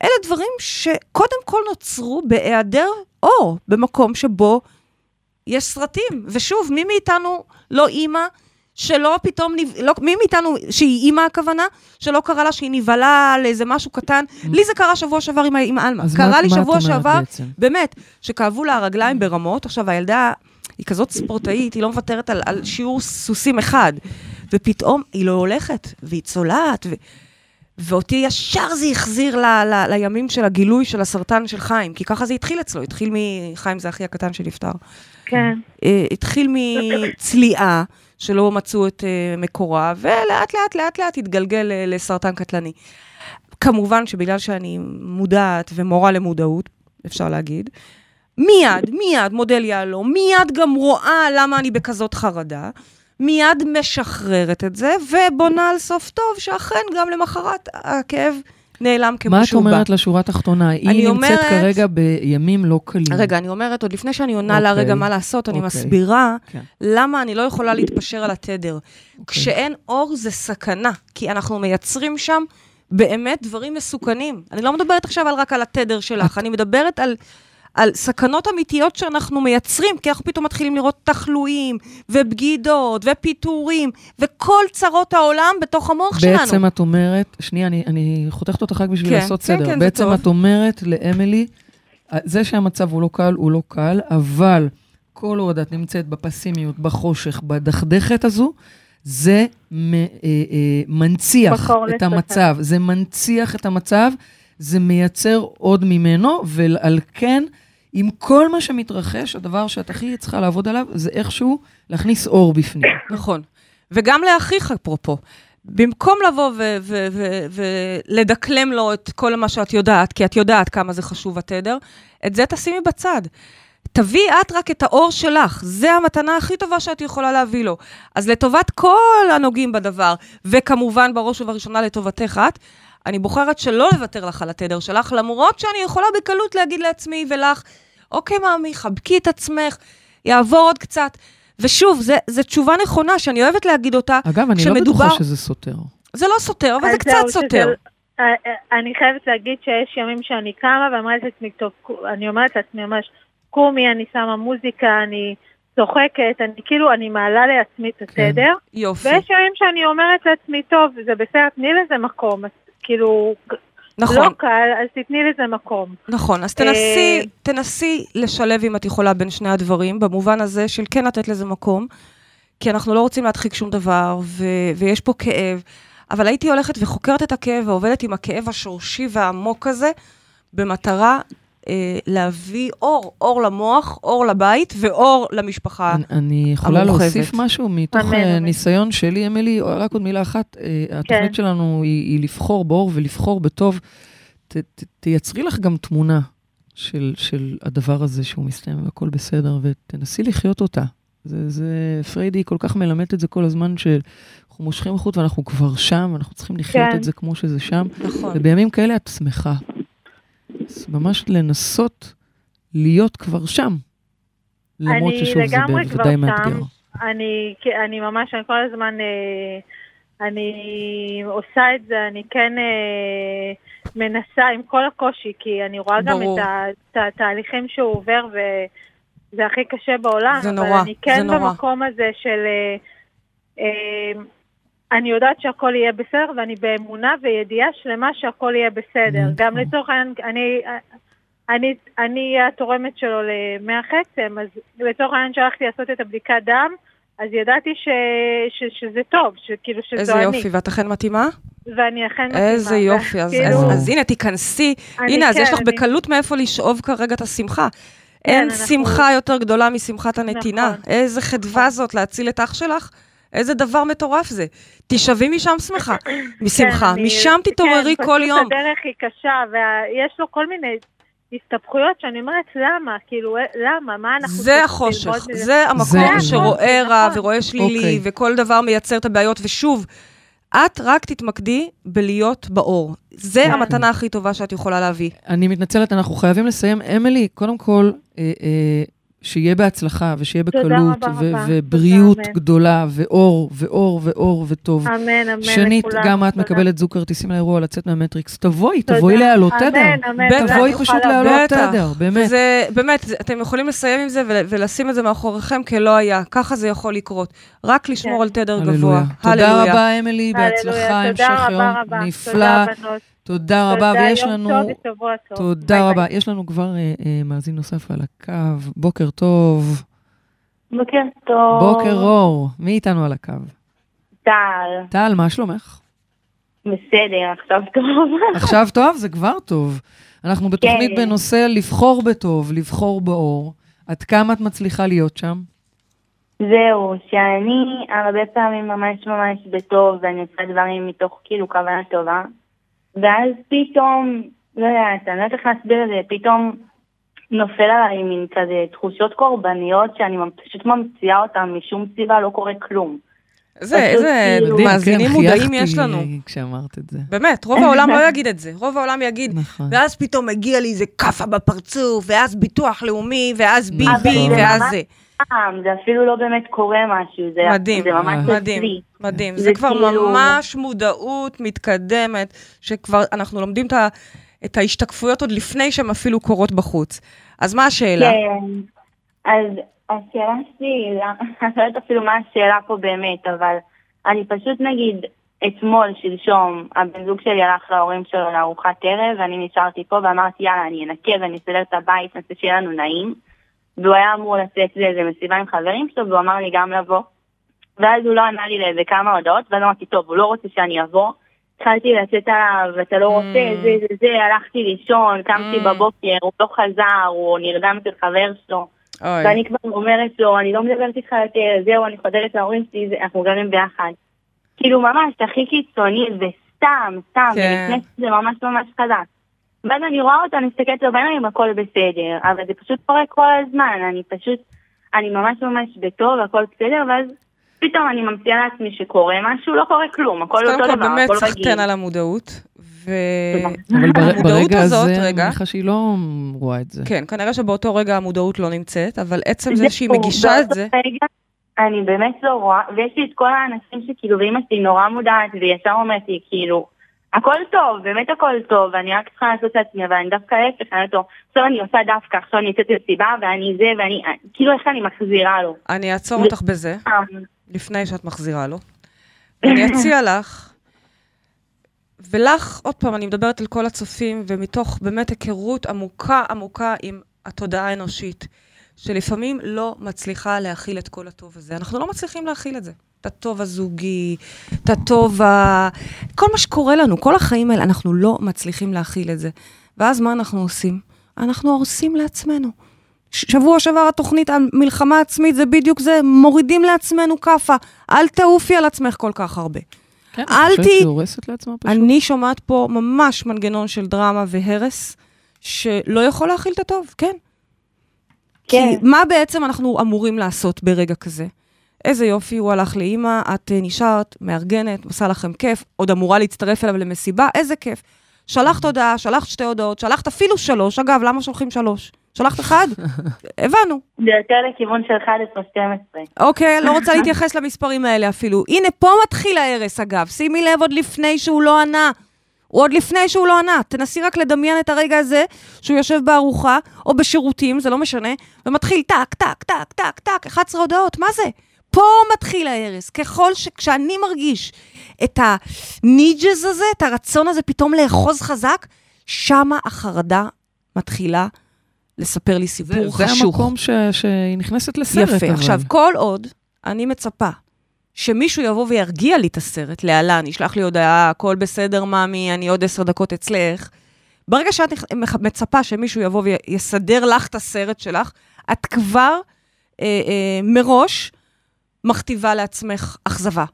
Speaker 3: אלה דברים שקודם כל נוצרו בהיעדר אור, במקום שבו יש סרטים. ושוב, מי מאיתנו לא אימא שלא פתאום, נב... לא, מי מאיתנו, שהיא אימא הכוונה, שלא קרה לה שהיא נבהלה על איזה משהו קטן. לי זה קרה שבוע שעבר עם, עם עלמה. קרה
Speaker 2: מה-
Speaker 3: לי
Speaker 2: מה
Speaker 3: שבוע שעבר,
Speaker 2: בעצם?
Speaker 3: באמת, שכאבו לה הרגליים ברמות. עכשיו, הילדה היא כזאת ספורטאית, היא לא מוותרת על, על שיעור סוסים אחד. ופתאום היא לא הולכת, והיא צולעת, ו... ואותי ישר זה החזיר ל, ל, לימים של הגילוי של הסרטן של חיים, כי ככה זה התחיל אצלו, התחיל מחיים זה אחי הקטן שנפטר.
Speaker 4: כן.
Speaker 3: אה, התחיל מצליעה, שלא מצאו את אה, מקורה, ולאט לאט לאט לאט התגלגל לסרטן קטלני. כמובן שבגלל שאני מודעת ומורה למודעות, אפשר להגיד, מיד, מיד מודל יהלום, מיד גם רואה למה אני בכזאת חרדה, מיד משחררת את זה, ובונה על סוף טוב, שאכן גם למחרת הכאב נעלם כמו
Speaker 2: מה את
Speaker 3: שהוא בא.
Speaker 2: אומרת לשורה התחתונה? היא נמצאת
Speaker 3: אומרת-
Speaker 2: כרגע בימים לא קלים.
Speaker 3: רגע, אני אומרת, עוד לפני שאני עונה לה
Speaker 2: אוקיי.
Speaker 3: רגע מה לעשות, אני
Speaker 2: אוקיי.
Speaker 3: מסבירה
Speaker 2: כן.
Speaker 3: למה אני לא יכולה להתפשר על התדר.
Speaker 2: אוקיי.
Speaker 3: כשאין אור זה סכנה, כי אנחנו מייצרים שם באמת דברים מסוכנים. אני לא מדברת עכשיו על רק על התדר שלך, אני מדברת על... על סכנות אמיתיות שאנחנו מייצרים, כי אנחנו פתאום מתחילים לראות תחלואים, ובגידות, ופיטורים, וכל צרות העולם בתוך המוח שלנו.
Speaker 2: בעצם את אומרת, שנייה, אני, אני חותכת אותך רק בשביל
Speaker 3: כן,
Speaker 2: לעשות
Speaker 3: כן,
Speaker 2: סדר.
Speaker 3: כן, זה
Speaker 2: בעצם
Speaker 3: טוב.
Speaker 2: את אומרת לאמילי, זה שהמצב הוא לא קל, הוא לא קל, אבל כל עוד את נמצאת בפסימיות, בחושך, בדכדכת הזו, זה מ, אה, אה, מנציח את
Speaker 4: לסכנה.
Speaker 2: המצב. זה מנציח את המצב, זה מייצר עוד ממנו, ועל כן, עם כל מה שמתרחש, הדבר שאת הכי צריכה לעבוד עליו, זה איכשהו להכניס אור בפנים.
Speaker 3: נכון. וגם לאחיך, אפרופו. במקום לבוא ולדקלם לו את כל מה שאת יודעת, כי את יודעת כמה זה חשוב התדר, את זה תשימי בצד. תביאי את רק את האור שלך, זה המתנה הכי טובה שאת יכולה להביא לו. אז לטובת כל הנוגעים בדבר, וכמובן בראש ובראשונה לטובתך את, אני בוחרת שלא לוותר לך על התדר שלך, למרות שאני יכולה בקלות להגיד לעצמי ולך, אוקיי, מאמי, חבקי את עצמך, יעבור עוד קצת. ושוב, זו תשובה נכונה שאני אוהבת להגיד אותה.
Speaker 2: אגב, אני לא בטוחה שזה סותר.
Speaker 3: זה לא סותר, אבל זה קצת
Speaker 4: זהו, שזה-
Speaker 3: סותר.
Speaker 4: אה, אה, אני חייבת להגיד שיש ימים שאני קמה ואומרת לעצמי, טוב, אני אומרת לעצמי ממש, קומי, אני שמה מוזיקה, אני צוחקת, אני כאילו, אני מעלה לעצמי את
Speaker 2: כן.
Speaker 4: הסדר.
Speaker 3: יופי.
Speaker 4: ויש ימים שאני אומרת לעצמי, טוב, זה בסדר, תני לזה מקום. אז כאילו,
Speaker 3: נכון,
Speaker 4: לא קל, אז תתני לזה מקום.
Speaker 3: נכון. אז
Speaker 4: אה,
Speaker 3: תנסי, תנסי לשלב, אם את יכולה, בין שני הדברים, במובן הזה של כן לתת לזה מקום, כי אנחנו לא רוצים להדחיק שום דבר, ו- ויש פה כאב. אבל הייתי הולכת וחוקרת את הכאב ועובדת עם הכאב השורשי והעמוק הזה, במטרה להביא אור, אור למוח, אור לבית ואור למשפחה.
Speaker 2: אני- אני יכולה
Speaker 3: המורחבת.
Speaker 2: להוסיף משהו מתוך
Speaker 4: אמן,
Speaker 2: אה,
Speaker 4: אמן.
Speaker 2: ניסיון שלי, אמילי, רק עוד מילה אחת. אה, התוכנית
Speaker 4: כן.
Speaker 2: שלנו היא היא לבחור באור ולבחור בטוב. ת- ת- תייצרי לך גם תמונה של של הדבר הזה שהוא מסתיים והכל בסדר, ותנסי לחיות אותה. זה, זה, פריידי כל כך מלמד את זה כל הזמן, שאנחנו מושכים החוט ואנחנו כבר שם, ואנחנו צריכים לחיות
Speaker 4: כן.
Speaker 2: את זה כמו שזה שם.
Speaker 3: נכון.
Speaker 2: ובימים כאלה את שמחה. אז ממש לנסות להיות כבר שם. למרות ששוב, זה בוודאי. מאתגר.
Speaker 4: אני, אני ממש, אני כל הזמן, אה, אני עושה את זה, אני כן אה, מנסה עם כל הקושי, כי אני רואה גם
Speaker 3: ברור.
Speaker 4: ה- את התהליכים שהוא עובר, וזה הכי קשה בעולם.
Speaker 3: זה
Speaker 4: אבל
Speaker 3: נורא,
Speaker 4: אני כן
Speaker 3: זה נורא.
Speaker 4: במקום הזה של... אני יודעת שהכל יהיה בסדר, ואני באמונה וידיעה שלמה שהכל יהיה בסדר.
Speaker 2: נכון.
Speaker 4: גם לצורך העניין, אני, אני, אני התורמת שלו למח עצם, אז לצורך העניין שהלכתי לעשות את הבדיקת דם, אז ידעתי ש, ש, שזה טוב, שכאילו שזו
Speaker 3: איזה
Speaker 4: אני.
Speaker 3: יופי, ואת אכן מתאימה?
Speaker 4: ואני אכן מתאימה.
Speaker 3: איזה יופי, אז,
Speaker 4: כאילו,
Speaker 3: אז, אז הנה, תיכנסי. הנה, אז
Speaker 4: כן,
Speaker 3: יש לך
Speaker 4: אני-
Speaker 3: בקלות מאיפה לשאוב כרגע את השמחה. אין
Speaker 4: אנחנו-
Speaker 3: שמחה יותר גדולה משמחת הנתינה.
Speaker 4: נכון.
Speaker 3: איזה חדווה זאת להציל את אח שלך. איזה דבר מטורף זה. תשאבי משם שמחה, משמחה.
Speaker 4: כן,
Speaker 3: משם תתעוררי
Speaker 4: כן,
Speaker 3: כל יום.
Speaker 4: פשוט הדרך היא קשה, ויש לו כל מיני הסתבכויות שאני אומרת, למה? כאילו, למה? מה אנחנו
Speaker 3: זה החושך? זה המקום שרואה רע
Speaker 4: נכון.
Speaker 3: ורואה שלילי,
Speaker 2: אוקיי.
Speaker 3: וכל דבר מייצר את הבעיות. ושוב, את רק תתמקדי בלהיות באור. זה
Speaker 4: כן.
Speaker 3: המתנה הכי טובה שאת יכולה להביא.
Speaker 2: אני מתנצלת, אנחנו חייבים לסיים. אמילי, קודם כל, אה, אה, שיהיה בהצלחה ושיהיה בקלות,
Speaker 4: רבה
Speaker 2: ו-
Speaker 4: רבה.
Speaker 2: ובריאות
Speaker 4: תודה, אמן.
Speaker 2: גדולה, ואור, ואור, ואור, וטוב.
Speaker 4: אמן, אמן
Speaker 2: שנית,
Speaker 4: לכולם.
Speaker 2: גם את
Speaker 4: תודה.
Speaker 2: מקבלת זוג כרטיסים לאירוע לצאת מהמטריקס. תבואי,
Speaker 4: תודה.
Speaker 2: תבואי להעלות
Speaker 4: אמן,
Speaker 2: תדר.
Speaker 4: אמן,
Speaker 3: בטח.
Speaker 4: תודה,
Speaker 2: תבואי פשוט להעלות. תדר, באמת.
Speaker 3: וזה, באמת, זה, אתם יכולים לסיים עם זה ול, ולשים את זה מאחוריכם כלא היה. ככה זה יכול לקרות. רק לשמור
Speaker 4: כן.
Speaker 3: על תדר
Speaker 2: הללויה.
Speaker 3: גבוה.
Speaker 2: תודה רבה, אמילי,
Speaker 4: הללויה,
Speaker 2: בהצלחה, המשך
Speaker 4: תודה
Speaker 2: יום
Speaker 4: רבה רבה.
Speaker 2: נפלא.
Speaker 4: תודה, בנות.
Speaker 2: תודה רבה,
Speaker 4: תודה,
Speaker 2: ויש
Speaker 4: יום
Speaker 2: לנו...
Speaker 4: טוב ושבוע טוב.
Speaker 2: תודה
Speaker 4: ביי,
Speaker 2: רבה.
Speaker 4: ביי.
Speaker 2: יש לנו כבר אה, אה, מאזין נוסף על הקו. בוקר טוב.
Speaker 5: בוקר טוב.
Speaker 2: בוקר אור. מי איתנו על הקו?
Speaker 5: טל.
Speaker 2: טל, מה שלומך?
Speaker 5: בסדר, עכשיו טוב.
Speaker 2: עכשיו טוב? זה כבר טוב. אנחנו בתוכנית
Speaker 5: כן.
Speaker 2: בנושא לבחור בטוב, לבחור באור. עד כמה את מצליחה להיות שם?
Speaker 5: זהו, שאני הרבה פעמים ממש ממש בטוב, ואני עושה דברים מתוך כאילו כוונה טובה, ואז פתאום, לא יודעת, אני לא יודעת איך להסביר את זה, פתאום נופל עליי מין כזה תחושות קורבניות שאני פשוט ממציאה אותן משום סיבה, לא קורה כלום. פשוט
Speaker 3: איזה
Speaker 5: כאילו-
Speaker 2: מדהים,
Speaker 3: מאזינים
Speaker 2: כן,
Speaker 3: מודעים
Speaker 2: חייכתי
Speaker 3: יש לנו.
Speaker 2: כשאמרת את זה.
Speaker 3: באמת, רוב העולם לא יגיד את זה. רוב העולם יגיד,
Speaker 2: נכון.
Speaker 3: ואז פתאום מגיע לי איזה כאפה בפרצוף, ואז ביטוח לאומי, ואז ביבי,
Speaker 2: נכון.
Speaker 3: ואז
Speaker 5: ממש
Speaker 3: זה.
Speaker 5: זה אפילו לא באמת קורה משהו, זה,
Speaker 3: מדהים,
Speaker 5: זה ממש
Speaker 3: מדהים,
Speaker 5: אצלי.
Speaker 3: מדהים.
Speaker 5: זה
Speaker 3: זה כבר
Speaker 5: כאילו-
Speaker 3: ממש מודעות מתקדמת, שכבר אנחנו לומדים את ה- את ההשתקפויות עוד לפני שהן אפילו קורות בחוץ. אז מה השאלה?
Speaker 5: כן, אז השאלה שלי, אני לא יודעת אפילו מה השאלה פה באמת, אבל אני פשוט נגיד, אתמול, שלשום, הבן זוג שלי הלך להורים שלו לארוחת ערב, ואני נשארתי פה ואמרתי, יאללה, אני אנקה ואני אסדר את הבית, רוצה שיהיה לנו נעים. והוא היה אמור לצאת לאיזה מסיבה עם חברים שלו, והוא אמר לי גם לבוא. ואז הוא לא ענה לי לאיזה כמה הודעות, ואז אמרתי, טוב, הוא לא רוצה שאני אבוא. התחלתי לצאת עליו, אתה לא רוצה,
Speaker 3: Mm.
Speaker 5: זה, זה, זה, הלכתי לישון, קמתי
Speaker 3: Mm.
Speaker 5: בבוקר, הוא לא חזר, הוא נרדם אצל חבר שלו.
Speaker 3: אוי,
Speaker 5: ואני כבר אומרת לו, אני לא מדברת איתך יותר, זהו, אני חוזרת להורים שלי, זה- אנחנו גרים ביחד. כאילו ממש, הכי קיצוני, וסתם, סתם,
Speaker 3: כן.
Speaker 5: ולפני שזה ממש ממש חזק. ואז אני רואה אותה, אני מסתכלת לו בעיניים, הכל בסדר, אבל זה פשוט קורה כל הזמן, אני פשוט, אני ממש ממש בטוב, הכל בסדר, ואז פתאום אני ממציאה לעצמי שקורה משהו, לא קורה כלום, הכל
Speaker 3: אז
Speaker 5: אותו
Speaker 3: קודם כל
Speaker 5: דבר,
Speaker 3: באמת
Speaker 5: הכל רגיל.
Speaker 3: סחטיין על המודעות.
Speaker 2: אבל ברגע הזה, אני. מניחה שהיא לא רואה את זה.
Speaker 3: כן, כנראה שבאותו רגע המודעות לא נמצאת, אבל עצם זה שהיא מגישה את זה,
Speaker 5: אני באמת לא רואה, ויש לי את כל האנשים שכאילו, ואימא שלי נורא מודעת, וישר אומרת לי, כאילו, הכל טוב, באמת הכל טוב, ואני רק צריכה לעשות את עצמי, אבל אני דווקא להפך, אני אומרת לו, עכשיו אני עושה דווקא, עכשיו אני יוצאת לסיבה, ואני זה, ואני, כאילו, איך אני מחזירה לו.
Speaker 3: אני אעצור אותך בזה,
Speaker 5: אה,
Speaker 3: לפני שאת מחזירה לו. אני אציע לך, ולך, עוד פעם, אני מדברת על כל הצופים, ומתוך באמת היכרות עמוקה עמוקה עם התודעה האנושית, שלפעמים לא מצליחה להכיל את כל הטוב הזה. אנחנו לא מצליחים להכיל את זה. את הטוב הזוגי, את הטוב ה... כל מה שקורה לנו, כל החיים האלה, אנחנו לא מצליחים להכיל את זה. ואז מה אנחנו עושים? אנחנו הורסים לעצמנו. שבוע שעבר התוכנית המלחמה עצמית זה בדיוק זה, מורידים לעצמנו כאפה. אל תעופי על עצמך כל כך הרבה.
Speaker 2: כן,
Speaker 3: אל
Speaker 2: אני חושבת
Speaker 3: תהי-
Speaker 2: שהיא הורסת לעצמה פשוט.
Speaker 3: אני שומעת פה ממש מנגנון של דרמה והרס, שלא יכול להכיל את הטוב, כן.
Speaker 5: כן.
Speaker 3: כי מה בעצם אנחנו אמורים לעשות ברגע כזה? איזה יופי, הוא הלך לאימא, את אה, נשארת, מארגנת, עושה לכם כיף, עוד אמורה להצטרף אליו למסיבה, איזה כיף. שלחת הודעה, שלחת שתי הודעות, שלחת אפילו שלוש, אגב, למה שולחים שלוש? שלחת אחד? הבנו.
Speaker 5: זה יותר לכיוון של 11-12.
Speaker 3: אוקיי, לא רוצה להתייחס למספרים האלה אפילו. הנה, פה מתחיל ההרס, אגב. שימי לב עוד לפני שהוא לא ענה. הוא עוד לפני שהוא לא ענה. תנסי רק לדמיין את הרגע הזה, שהוא יושב בארוחה, או בשירותים, זה לא משנה, ומתחיל טק, טק, טק, טק, טק, 11 הודעות, מה זה? פה מתחיל ההרס. ככל ש... כשאני מרגיש את הניג'ז הזה, את הרצון הזה פתאום לאחוז חזק, שמה החרדה מתחילה לספר לי
Speaker 2: זה,
Speaker 3: סיפור
Speaker 2: זה
Speaker 3: חשוך.
Speaker 2: המקום ש, שהיא נכנסת לסרט.
Speaker 3: יפה.
Speaker 2: אבל.
Speaker 3: עכשיו, כל עוד אני מצפה שמישהו יבוא וירגיע לי את הסרט, להלן, ישלח לי הודעה, הכל בסדר, ממי, אני עוד עשר דקות אצלך. ברגע שאת מצפה שמישהו יבוא ויסדר לך את הסרט שלך, את כבר אה, אה, מראש מכתיבה לעצמך אכזבה.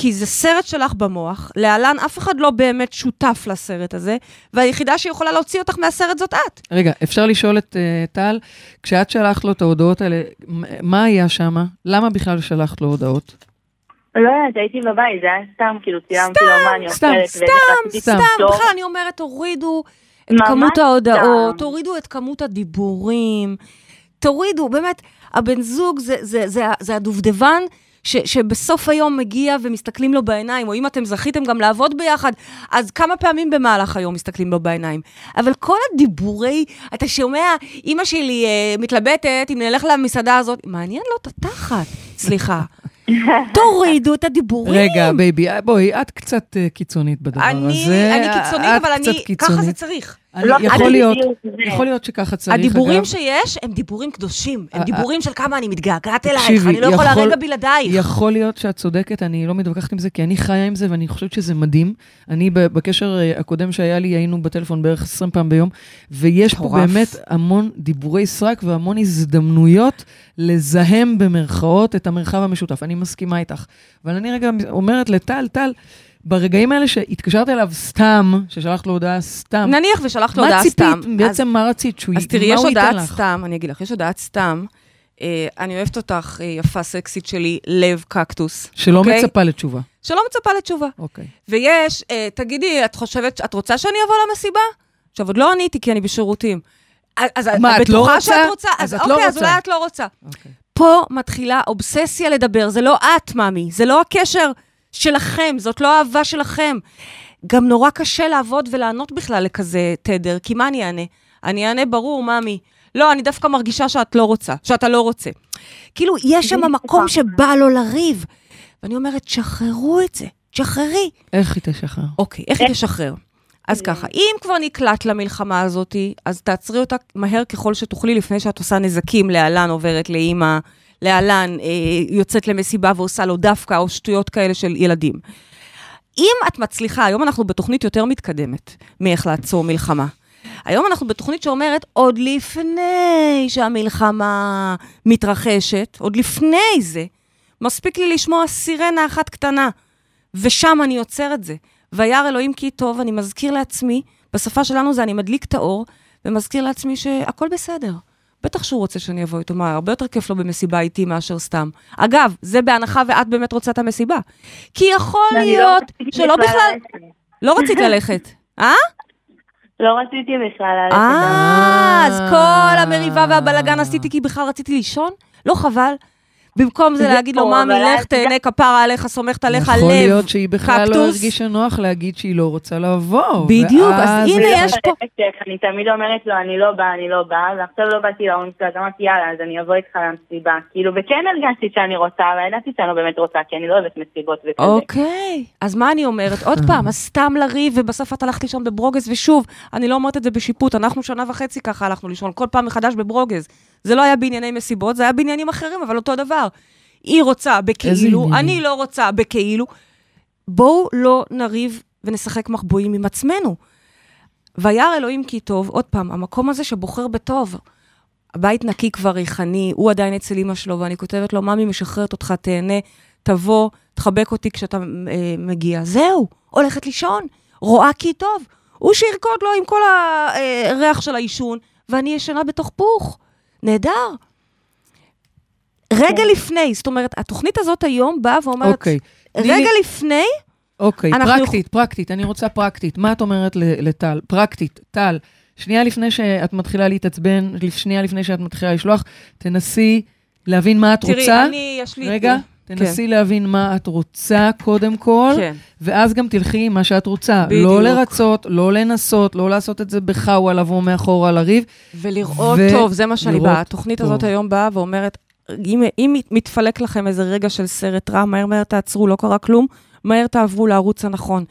Speaker 3: כי זה סרט שלך במוח, להלן אף אחד לא באמת שותף לסרט הזה, והיחידה שיכולה להוציא אותך מהסרט זאת את.
Speaker 2: רגע, אפשר לשאול את uh, טל, כשאת שלחת לו את ההודעות האלה, מה היה שם? למה בכלל שלחת לו הודעות?
Speaker 5: לא יודעת, הייתי בבית, זה היה סתם, כאילו צילמתי לו מה אני
Speaker 2: סתם,
Speaker 5: אוכלת.
Speaker 3: סתם,
Speaker 2: סתם.
Speaker 3: סתם. בכלל אני אומרת, תורידו את כמות ההודעות,
Speaker 5: סתם.
Speaker 3: תורידו את כמות הדיבורים, תורידו, באמת, הבן זוג זה, זה, זה, זה הדובדבן. ש, שבסוף היום מגיע ומסתכלים לו בעיניים, או אם אתם זכיתם גם לעבוד ביחד, אז כמה פעמים במהלך היום מסתכלים לו בעיניים. אבל כל הדיבורי, אתה שומע, אימא שלי אה, מתלבטת אם נלך למסעדה הזאת, מעניין לו את התחת, סליחה. תורידו את הדיבורים.
Speaker 2: רגע, בייבי, אה, בואי, את קצת uh, קיצונית בדבר
Speaker 3: אני,
Speaker 2: הזה.
Speaker 3: אני קיצונית, אבל אני, ככה זה
Speaker 2: קיצונית.
Speaker 3: צריך.
Speaker 5: לא,
Speaker 2: יכול, להיות. יכול להיות שככה צריך,
Speaker 3: הדיבורים
Speaker 2: אגב.
Speaker 3: שיש הם דיבורים קדושים, הם דיבורים של כמה אני מתגעגעת אלייך, אני לא יכולה
Speaker 2: יכול-
Speaker 3: רגע בלעדייך.
Speaker 2: יכול להיות שאת צודקת, אני לא מתווכחת עם זה, כי אני חיה עם זה ואני חושבת שזה מדהים. אני, בקשר אה, הקודם שהיה לי, היינו בטלפון בערך 20 פעם ביום, ויש פה. באמת המון דיבורי סרק והמון הזדמנויות לזהם במרכאות את המרחב המשותף. אני מסכימה איתך. אבל אני רגע אומרת לטל, טל, ברגעים האלה שהתקשרת אליו סתם, ששלחת לו הודעה סתם,
Speaker 3: נניח ושלחת לו
Speaker 2: מה
Speaker 3: הודעה
Speaker 2: ציפית?
Speaker 3: סתם.
Speaker 2: בעצם מה רצית? שהוא
Speaker 3: אז, תראי,
Speaker 2: מה
Speaker 3: יש הודעת? סתם, אני אגיד לך, יש הודעת סתם. אה, אני אוהבת אותך, אה, יפה, סקסית שלי, לב קקטוס.
Speaker 2: שלא
Speaker 3: אוקיי?
Speaker 2: מצפה לתשובה.
Speaker 3: שלא מצפה לתשובה.
Speaker 2: אוקיי.
Speaker 3: ויש, אה, תגידי, את חושבת, את רוצה שאני אבוא למסיבה? עכשיו, עוד לא עניתי, כי אני בשירותים. אז
Speaker 2: מה, את לא רוצה?
Speaker 3: שאת רוצה?
Speaker 2: אז
Speaker 3: אז
Speaker 2: את לא
Speaker 3: אוקיי, אז
Speaker 2: רוצה.
Speaker 3: אולי את לא רוצה.
Speaker 2: אוקיי.
Speaker 3: פה מתחילה אובססיה לדבר, זה לא את, ממי, זה לא הקשר שלכם, זאת לא האהבה שלכם. גם נורא קשה לעבוד ולענות בכלל לכזה תדר, כי מה אני אענה? אני אענה, ברור, ממי. לא, אני דווקא מרגישה שאת לא רוצה, שאתה לא רוצה. כאילו, יש שם מקום שבא לו לריב. ואני אומרת, שחררו את זה, שחררי.
Speaker 2: איך היא תשחרר?
Speaker 3: אוקיי, איך היא תשחרר? אז ככה, אם כבר נקלט למלחמה הזאת, אז תעצרי אותה מהר ככל שתוכלי, לפני שאת עושה נזקים להלן, עוברת לאימא, להלן, אה, יוצאת למסיבה ועושה לו דווקא, או שטויות כאלה של ילדים. אם את מצליחה, היום אנחנו בתוכנית יותר מתקדמת מאיך לעצור מלחמה. היום אנחנו בתוכנית שאומרת, עוד לפני שהמלחמה מתרחשת, עוד לפני זה, מספיק לי לשמוע סירנה אחת קטנה, ושם אני עוצר את זה. וירא אלוהים כי טוב, אני מזכיר לעצמי, בשפה שלנו זה אני מדליק את האור, ומזכיר לעצמי שהכל בסדר. בטח שהוא רוצה שאני אבוא איתו, מה, הרבה יותר כיף לו במסיבה איתי מאשר סתם. אגב, זה בהנחה ואת באמת רוצה את המסיבה. כי יכול
Speaker 5: לא
Speaker 3: להיות שלא בכלל... לא רצית ללכת, אה?
Speaker 5: לא רציתי בכלל ללכת.
Speaker 3: אה, אז כל המריבה והבלגן עשיתי כי בכלל רציתי לישון? לא חבל? במקום זה
Speaker 5: זה
Speaker 3: להגיד לו, ממי, לך תהנה, כפרה עליך, סומכת עליך, לב,
Speaker 2: יכול להיות שהיא בכלל לא
Speaker 3: קקטוס.
Speaker 2: הרגישה נוח להגיד שהיא לא רוצה לבוא.
Speaker 3: בדיוק, אז הנה, יש פה-
Speaker 5: אני תמיד אומרת לו, אני לא באה, אני לא באה, ועכשיו לא באתי לאוניברסיטה, אז אמרתי, יאללה, אז אני אבוא איתך למסיבה. כאילו, וכן הרגשתי שאני רוצה, אבל ידעתי שאני לא באמת רוצה, כי אני לא אוהבת מסיבות וכזה.
Speaker 3: אוקיי, אז מה אני אומרת? עוד פעם, אז סתם לריב, ובסוף את הלכת לישון בברוגז, ושוב, אני לא אומרת את זה בשיפוט, אנחנו שנה וחצי ככה הלכנו לישון, כל פעם מחדש בברוגז. זה לא היה בענייני מסיבות, זה היה בעניינים אחרים, אבל אותו דבר. היא רוצה בכאילו? אני לא רוצה בכאילו. בואו לא נריב ונשחק מחבואים עם עצמנו. וירא אלוהים כי טוב, עוד פעם, המקום הזה שבוחר בטוב. הבית נקי כבר ריחני, הוא עדיין אצל אמא שלו, ואני כותבת לו, ממי משחררת אותך, תהנה, תבוא, תחבק אותי כשאתה אה, מגיע. זהו, הולכת לישון, רואה כי טוב. הוא שירקוד לו עם כל הריח של העישון, ואני ישנה בתוך פוך. נהדר. רגע
Speaker 5: כן.
Speaker 3: לפני, זאת אומרת, התוכנית הזאת היום באה ואומרת,
Speaker 2: אוקיי. תני לי-
Speaker 3: רגע לפני,
Speaker 2: אוקיי,
Speaker 3: אנחנו-
Speaker 2: פרקטית, פרקטית, אני רוצה פרקטית. מה את אומרת לטל? פרקטית, טל, שנייה לפני שאת מתחילה להתעצבן, שנייה לפני שאת מתחילה לשלוח, תנסי להבין מה את רוצה.
Speaker 3: תראי, אני, יש לי...
Speaker 2: רגע, תנסי להבין מה את רוצה קודם כל,
Speaker 3: כן.
Speaker 2: ואז גם תלכי עם מה שאת רוצה.
Speaker 3: בדיוק.
Speaker 2: לא לרצות, לא לנסות, לא לעשות את זה בחאווה, לבוא מאחורה לריב.
Speaker 3: ולראות
Speaker 2: ו-
Speaker 3: טוב, זה מה שאני באה. התוכנית הזאת. היום באה ואומרת, אם, אם מתפלק לכם איזה רגע של סרט רע, מהר מהר תעצרו, לא קרה כלום, מהר תעברו לערוץ הנכון.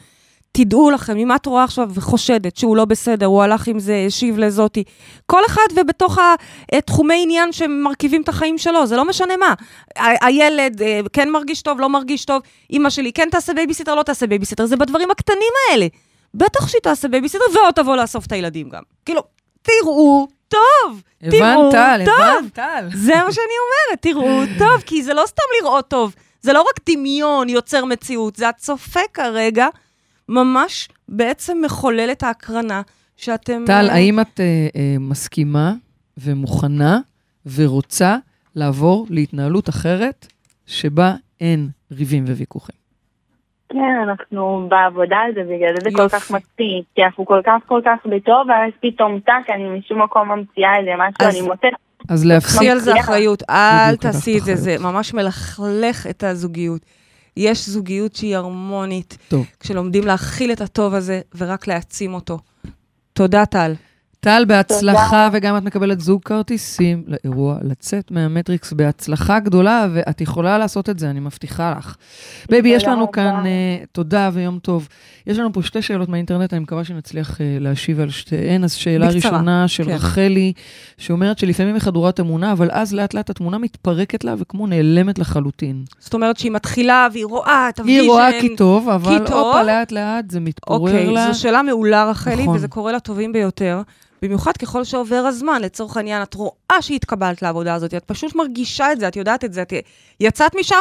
Speaker 3: תדעו לכם, אם את רואה עכשיו וחושדת שהוא לא בסדר, הוא הלך עם זה, השיב לזאתי, כל אחד ובתוך התחומי עניין שמרכיבים את החיים שלו, זה לא משנה מה. הילד אה, כן מרגיש טוב, לא מרגיש טוב, אימא שלי כן תעשה בייביסיטר, לא תעשה בייביסיטר, זה בדברים הקטנים האלה. בטח שהיא תעשה בייביסיטר, ועוד תבוא לאסוף את הילדים גם. כאילו, תראו טוב, תראו
Speaker 2: הבנת,
Speaker 3: טוב.
Speaker 2: הבנת, טל.
Speaker 3: זה מה שאני אומרת, תראו טוב, כי זה לא סתם לראות טוב, זה לא רק דמיון יוצר מציאות, זה הצופה כרגע ממש בעצם מחולל את ההקרנה שאתם...
Speaker 2: טל,
Speaker 3: אה,
Speaker 2: האם את אה, אה, מסכימה ומוכנה ורוצה לעבור להתנהלות אחרת, שבה אין ריבים וויכוחים?
Speaker 5: כן, אנחנו בעבודה על זה, בגלל זה זה כל. כך מצחיק, כי אנחנו כל כך כל כך בטוב, ואז פתאום טאק, אני משום מקום ממציאה איזה משהו,
Speaker 3: אז-
Speaker 5: אני מוצאת
Speaker 2: אז להפסיק,
Speaker 3: קחי על זה. אחריות, אל תעשי את זה, זה. ממש מלכלך את הזוגיות. יש זוגיות שהיא הרמונית,
Speaker 2: טוב.
Speaker 3: כשלומדים להכיל את הטוב הזה ורק להעצים אותו. תודה, טל.
Speaker 2: טל, בהצלחה, וגם את מקבלת זוג כרטיסים לאירוע לצאת מהמטריקס בהצלחה גדולה, ואת יכולה לעשות את זה, אני מבטיחה לך. בייבי, יש
Speaker 5: תודה
Speaker 2: לנו
Speaker 5: רבה.
Speaker 2: כאן, uh, תודה ויום טוב. יש לנו פה שתי שאלות מהאינטרנט, אני מקווה שנצליח uh, להשיב על שתיהן. אז שאלה
Speaker 3: בקצרה,
Speaker 2: ראשונה של
Speaker 3: כן.
Speaker 2: רחלי, שאומרת שלפעמים היא חדורת אמונה, אבל אז לאט לאט התמונה מתפרקת לה וכמו נעלמת לחלוטין.
Speaker 3: זאת אומרת שהיא מתחילה והיא רואה את ה vision.
Speaker 2: היא רואה כי טוב, אבל. הופה, לאט לאט זה מתפורר
Speaker 3: אוקיי,
Speaker 2: לה.
Speaker 3: זו שאלה מעולה, רחלי,
Speaker 2: נכון.
Speaker 3: וזה קורה לטובים ביותר. במיוחד ככל שעובר הזמן, לצורך העניין, את רואה שהתקבלת לעבודה הזאת, את פשוט מרגישה את זה, את יודעת את זה, את יצאת משם,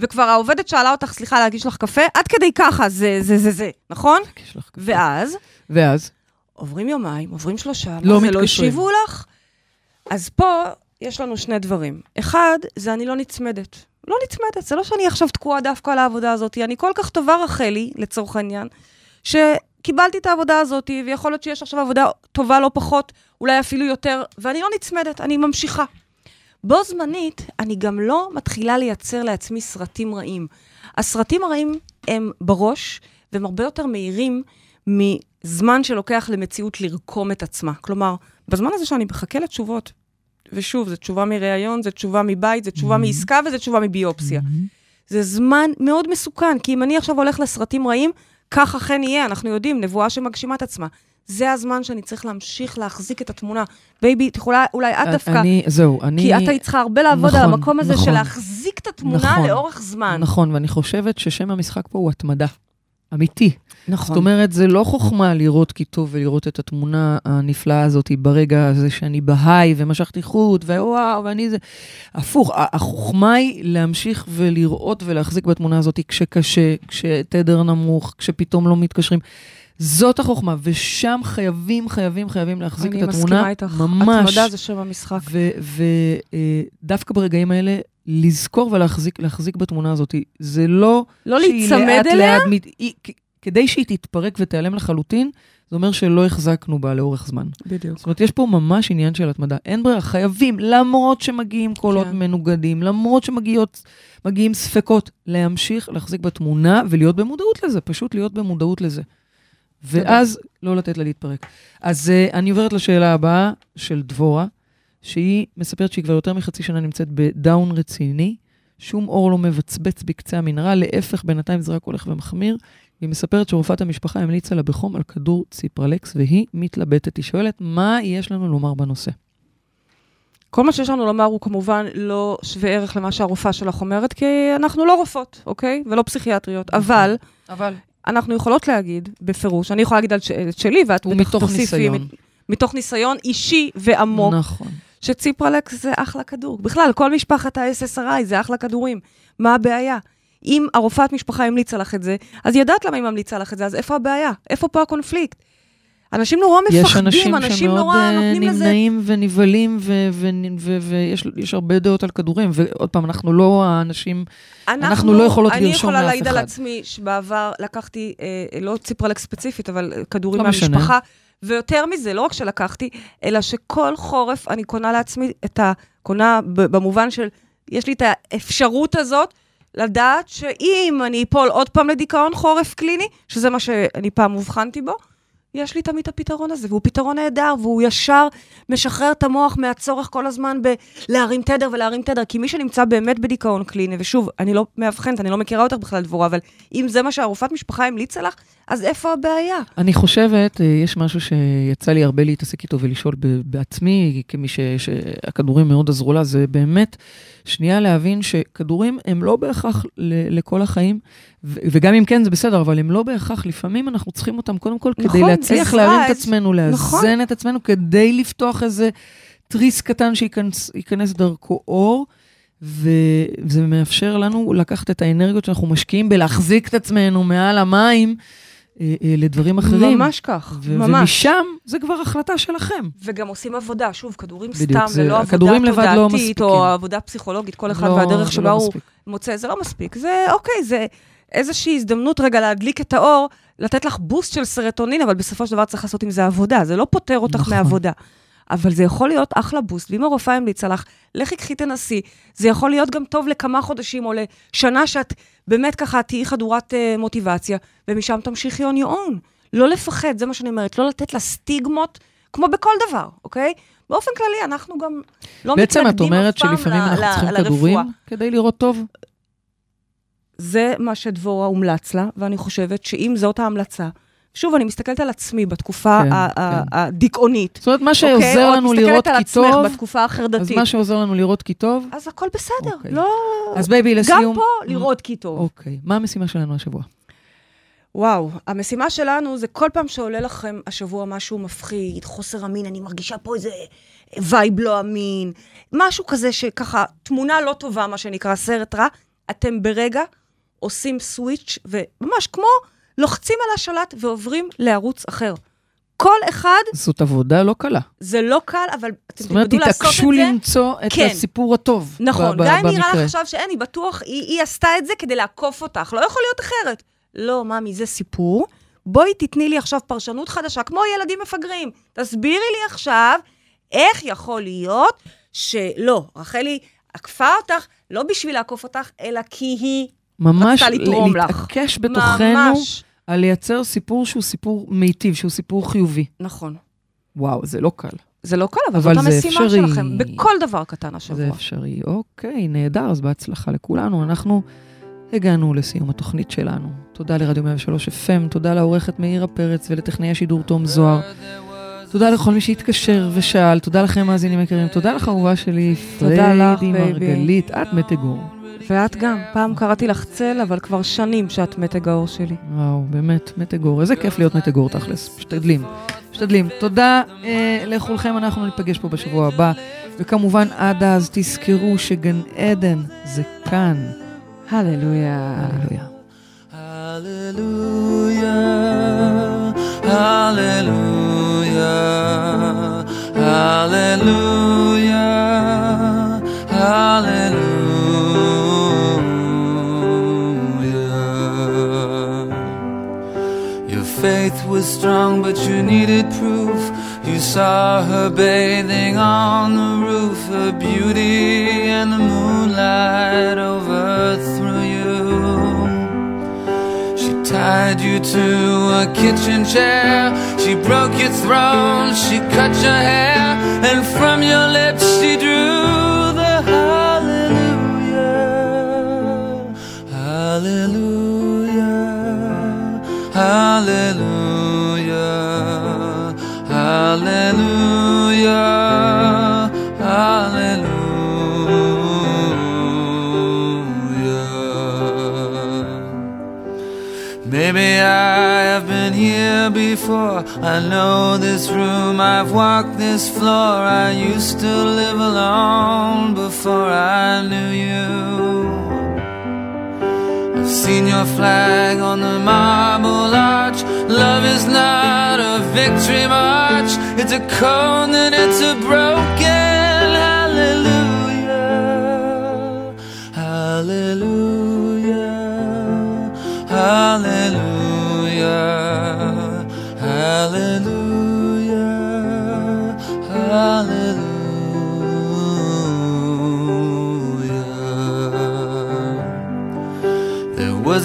Speaker 3: וכבר העובדת שאלה אותך, סליחה, להגיש לך קפה, עד כדי ככה, זה, זה, זה, זה, נכון? ואז,
Speaker 2: ואז?
Speaker 3: עוברים יומיים, עוברים שלושה,
Speaker 2: לא
Speaker 3: זה,
Speaker 2: מתקשרים.
Speaker 3: לא השיבו לך? אז פה יש לנו שני דברים. אחד, זה אני לא נצמדת. לא נצמדת, זה לא שאני עכשיו תקועה דווקא על העבודה הזאת, אני כל כך טובה, רחלי, לצורך העניין, שקיבלתי את העבודה הזאת, ויכול להיות שיש עכשיו עבודה טובה לא פחות, אולי אפילו יותר, ואני לא נצמדת, אני ממשיכה. בו זמנית, אני גם לא מתחילה לייצר לעצמי סרטים רעים. הסרטים הרעים הם בראש, והם הרבה יותר מהירים מזמן שלוקח למציאות לרקום את עצמה. כלומר, בזמן הזה שאני מחכה לתשובות, ושוב, זו תשובה מראיון, זו תשובה מבית, זו תשובה מעסקה וזו תשובה מביופסיה. זה זמן מאוד מסוכן, כי אם אני עכשיו הולך לסרטים רעים, כך אכן יהיה, אנחנו יודעים, נבואה שמגשימה את עצמה. זה הזמן שאני צריך להמשיך להחזיק את התמונה. בייבי, את יכולה, אולי את דווקא,
Speaker 2: אני, זהו, אני...
Speaker 3: כי את היית צריכה הרבה לעבוד על
Speaker 2: נכון,
Speaker 3: המקום הזה
Speaker 2: נכון.
Speaker 3: של להחזיק את התמונה
Speaker 2: נכון.
Speaker 3: לאורך זמן.
Speaker 2: נכון, ואני חושבת ששם המשחק פה הוא התמדה. אמיתי.
Speaker 3: נכון.
Speaker 2: זאת אומרת, זה לא חוכמה לראות כי טוב ולראות את התמונה הנפלאה הזאת ברגע הזה שאני ב high ומשכתי חוט, ווואו, ואני זה... הפוך, החוכמה היא להמשיך ולראות ולהחזיק בתמונה הזאת כשקשה, כשתדר נמוך, כשפתאום לא מתקשרים. זאת החוכמה, ושם חייבים, חייבים, חייבים להחזיק את התמונה.
Speaker 3: אני מסכימה איתך.
Speaker 2: ממש.
Speaker 3: התמדה זה שם המשחק.
Speaker 2: ודווקא ברגעים האלה, לזכור ולהחזיק להחזיק בתמונה הזאת. זה לא...
Speaker 3: לא להיצמד אליה.
Speaker 2: לאט כדי שהיא תתפרק ותיעלם לחלוטין, זה אומר שלא החזקנו בה לאורך זמן.
Speaker 3: בדיוק.
Speaker 2: זאת אומרת, יש פה ממש עניין של התמדה. אין ברירה, חייבים, למרות שמגיעים קולות
Speaker 3: כן.
Speaker 2: מנוגדים, למרות שמגיעים ספקות, להמשיך להחזיק בתמונה ולהיות במודעות לזה, פשוט להיות במודעות לזה. ואז לא לתת לה להתפרק. אז uh, אני עוברת לשאלה הבאה של דבורה, שהיא מספרת שהיא כבר יותר מחצי שנה נמצאת בדאון רציני, שום אור לא מבצבץ בקצה המנהרה, להפך, בינתיים זה רק הולך ומחמיר. היא מספרת שרופאת המשפחה המליצה לה בחום על כדור ציפרלקס, והיא מתלבטת. היא שואלת, מה יש לנו לומר בנושא?
Speaker 3: כל מה שיש לנו לומר הוא כמובן לא שווה ערך למה שהרופאה שלך אומרת, כי אנחנו לא רופאות, אוקיי? ולא פסיכיאטריות. אבל
Speaker 2: אבל...
Speaker 3: אנחנו יכולות להגיד, בפירוש, אני יכולה להגיד על ש- שלי, ואת בטח
Speaker 2: ומתוך
Speaker 3: תוסיפי,
Speaker 2: ניסיון.
Speaker 3: מת- מתוך ניסיון אישי ועמוק,
Speaker 2: נכון.
Speaker 3: שציפרלקס זה אחלה כדור. בכלל, כל משפחת ה-SSRI זה אחלה כדורים. מה הבעיה? אם הרופאת משפחה המליצה לך את זה, אז ידעת למה היא ממליצה לך את זה, אז איפה הבעיה? איפה פה הקונפליקט? אנשים נורא
Speaker 2: יש
Speaker 3: מפחדים,
Speaker 2: אנשים
Speaker 3: אנשים
Speaker 2: שמאוד
Speaker 3: נורא
Speaker 2: אה,
Speaker 3: נותנים לזה...
Speaker 2: נמנעים ונבהלים, ו- ו- ו- ויש יש הרבה דעות על כדורים, ועוד פעם, אנחנו לא האנשים... אנחנו לא יכולות
Speaker 3: אני
Speaker 2: לרשום
Speaker 3: יכולה
Speaker 2: לאף
Speaker 3: להעיד על
Speaker 2: אחד.
Speaker 3: עצמי שבעבר לקחתי, אה, לא ציפרלקס ספציפית, אבל אה, כדורים
Speaker 2: לא משנה.
Speaker 3: ויותר מזה, לא רק שלקחתי, אלא שכל חורף אני קונה לעצמי את ה... קונה במובן של, יש לי את האפשרות הזאת לדעת שאם אני אפול עוד פעם לדיכאון חורף קליני, שזה מה שאני פעם אובחנתי בו, יש לי תמיד את הפתרון הזה, והוא פתרון נהדר, והוא ישר משחרר את המוח מהצורך כל הזמן בלהרים תדר ולהרים תדר, כי מי שנמצא באמת בדיכאון קליני, ושוב, אני לא מאבחנת, אני לא מכירה אותך בכלל, דבורה, אבל אם זה מה שהרופאת משפחה המליצה לך, אז איפה הבעיה?
Speaker 2: אני חושבת, אה, יש משהו שיצא לי הרבה להתעסק איתו ולשאול בעצמי, כמי ש- שהכדורים מאוד עזרו לה, זה באמת, שנייה להבין שכדורים הם לא בהכרח לכל החיים, ו- וגם אם כן זה בסדר, אבל הם לא בהכרח, לפעמים אנחנו צריכים אותם קודם כל כדי
Speaker 3: נכון,
Speaker 2: להצליח
Speaker 3: עזרה,
Speaker 2: להרים את עצמנו, לאזן
Speaker 3: נכון.
Speaker 2: את עצמנו, כדי לפתוח איזה תריס קטן שייכנס ייכנס דרכו אור. וזה מאפשר לנו לקחת את האנרגיות שאנחנו משקיעים בלהחזיק את עצמנו מעל המים אה, אה, לדברים אחרים.
Speaker 3: ממש כך,
Speaker 2: ו-
Speaker 3: ממש.
Speaker 2: ומשם זה כבר החלטה שלכם.
Speaker 3: וגם עושים עבודה, שוב, כדורים
Speaker 2: בדיוק,
Speaker 3: סתם,
Speaker 2: זה-
Speaker 3: ללא עבודה
Speaker 2: לא
Speaker 3: תודעתית,
Speaker 2: מספיקים.
Speaker 3: או עבודה פסיכולוגית, כל אחד
Speaker 2: לא,
Speaker 3: והדרך שבה
Speaker 2: לא
Speaker 3: הוא
Speaker 2: מספיק.
Speaker 3: מוצא, זה לא מספיק. זה, אוקיי, זה איזושהי הזדמנות רגע להדליק את האור, לתת לך בוסט של סרטונין, אבל בסופו של דבר צריך לעשות עם זה עבודה, זה לא פוטר אותך
Speaker 2: נכון.
Speaker 3: מעבודה. אבל זה יכול להיות אחלה בוסט, ואם הרופאה המליצה לך, לכי קחי תנסי. זה יכול להיות גם טוב לכמה חודשים או לשנה שאת באמת ככה תהיי חדורת uh, מוטיבציה, ומשם תמשיכי on your own. לא לפחד, זה מה שאני אומרת, לא לתת לה סטיגמות, כמו בכל דבר, אוקיי? באופן כללי, אנחנו גם לא
Speaker 2: בעצם את
Speaker 3: מתנגדים
Speaker 2: אומרת
Speaker 3: אף פעם
Speaker 2: שלפעמים
Speaker 3: ל-
Speaker 2: אנחנו
Speaker 3: ל-
Speaker 2: צריכים
Speaker 3: לרפואה.
Speaker 2: כדורים כדי לראות טוב?
Speaker 3: זה מה שדבורה הומלץ לה, ואני חושבת שאם זאת ההמלצה, שוב, אני מסתכלת על עצמי בתקופה
Speaker 2: כן,
Speaker 3: ה- ה-
Speaker 2: כן.
Speaker 3: הדיכאונית.
Speaker 2: זאת אומרת, מה
Speaker 3: אוקיי?
Speaker 2: שעוזר
Speaker 3: או את
Speaker 2: לנו
Speaker 3: מסתכלת
Speaker 2: לראות
Speaker 3: על
Speaker 2: כי
Speaker 3: עצמך
Speaker 2: טוב,
Speaker 3: בתקופה
Speaker 2: אז
Speaker 3: החרדתית.
Speaker 2: מה שעוזר לנו לראות כי טוב,
Speaker 3: אז הכל בסדר,
Speaker 2: אוקיי.
Speaker 3: לא...
Speaker 2: אז בייבי,
Speaker 3: גם
Speaker 2: לסיום.
Speaker 3: פה לראות כי טוב.
Speaker 2: אוקיי, מה המשימה שלנו השבוע?
Speaker 3: וואו, המשימה שלנו זה כל פעם שעולה לכם השבוע משהו מפחיד, חוסר אמין, אני מרגישה פה איזה vibe לא אמין, משהו כזה שככה, תמונה לא טובה, מה שנקרא, סרט רע, אתם ברגע עושים סוויץ' וממש כמו לוחצים על השלט ועוברים לערוץ אחר. כל אחד,
Speaker 2: זאת עבודה לא קלה.
Speaker 3: זה לא קל, אבל אתם
Speaker 2: זאת אומרת,
Speaker 3: תלמדו לעשות את זה.
Speaker 2: תתעקשו למצוא את
Speaker 3: כן.
Speaker 2: הסיפור הטוב
Speaker 3: נכון, גם אם נראה. לך עכשיו שאין, היא בטוח, היא, היא עשתה את זה כדי לעקוף אותך, לא יכול להיות אחרת. לא, ממי, זה סיפור. בואי תתני לי עכשיו פרשנות חדשה, כמו ילדים מפגרים. תסבירי לי עכשיו איך יכול להיות שלא, רחלי עקפה אותך לא בשביל לעקוף אותך, אלא כי היא
Speaker 2: ממש
Speaker 3: לך.
Speaker 2: להתעקש בתוכנו
Speaker 3: ממש.
Speaker 2: על לייצר סיפור שהוא סיפור מיטיב, שהוא סיפור חיובי.
Speaker 3: נכון.
Speaker 2: וואו, זה לא קל.
Speaker 3: זה לא קל, אבל,
Speaker 2: אבל
Speaker 3: זאת
Speaker 2: זה
Speaker 3: המשימה
Speaker 2: אפשרי.
Speaker 3: שלכם, בכל דבר קטן השבוע.
Speaker 2: זה אפשרי. אוקיי, נהדר, אז בהצלחה לכולנו. אנחנו הגענו לסיום התוכנית שלנו. תודה לרדיו 103 FM, תודה לעורכת מאירה פרץ ולטכנאי השידור תום זוהר. תודה לכל מי שהתקשר ושאל, תודה לכם מאזינים יקרים, תודה לך אהובה שלי,
Speaker 3: תודה לך,
Speaker 2: פריידי
Speaker 3: בייבי.
Speaker 2: מרגלית, את מתגור.
Speaker 3: ואת גם, פעם קראתי לך צל, אבל כבר שנים שאת מתג האור שלי.
Speaker 2: וואו, באמת, מתגור. איזה כיף להיות מתגור תכלס. משתדלים. משתדלים. תודה אה, לכולכם, אנחנו ניפגש פה בשבוע הבא. וכמובן, עד אז תזכרו שגן עדן זה כאן.
Speaker 3: הללויה.
Speaker 2: הללויה.
Speaker 6: Hallelujah, hallelujah, hallelujah. Your faith was strong, but you needed proof. You saw her bathing on the roof, her beauty and the moonlight overthrew tied you to a kitchen chair. She broke your throne. She cut your hair. And from your lips she drew the hallelujah. Hallelujah. Hallelujah. Hallelujah. Maybe I have been here before. I know this room, I've walked this floor. I used to live alone before I knew you. I've seen your flag on the marble arch. Love is not a victory march, it's a cold and it's a broken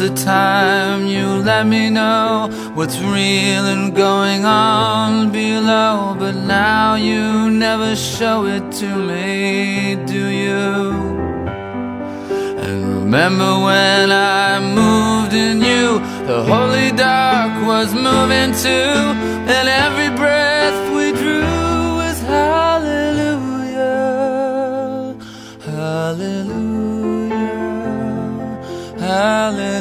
Speaker 6: a time you let me know what's real and going on below, but now you never show it to me, do you? And remember when I moved in you, the holy dark was moving too, and every breath we drew was hallelujah, hallelujah, hallelujah,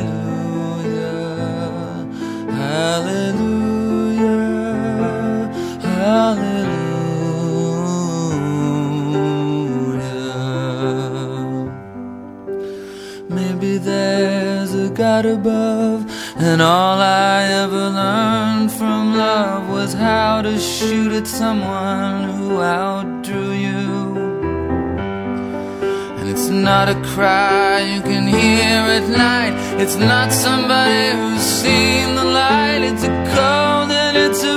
Speaker 6: and all I ever learned from love was how to shoot at someone who outdrew you. And it's not a cry you can hear at night, it's not somebody who's seen the light, it's a cold and it's a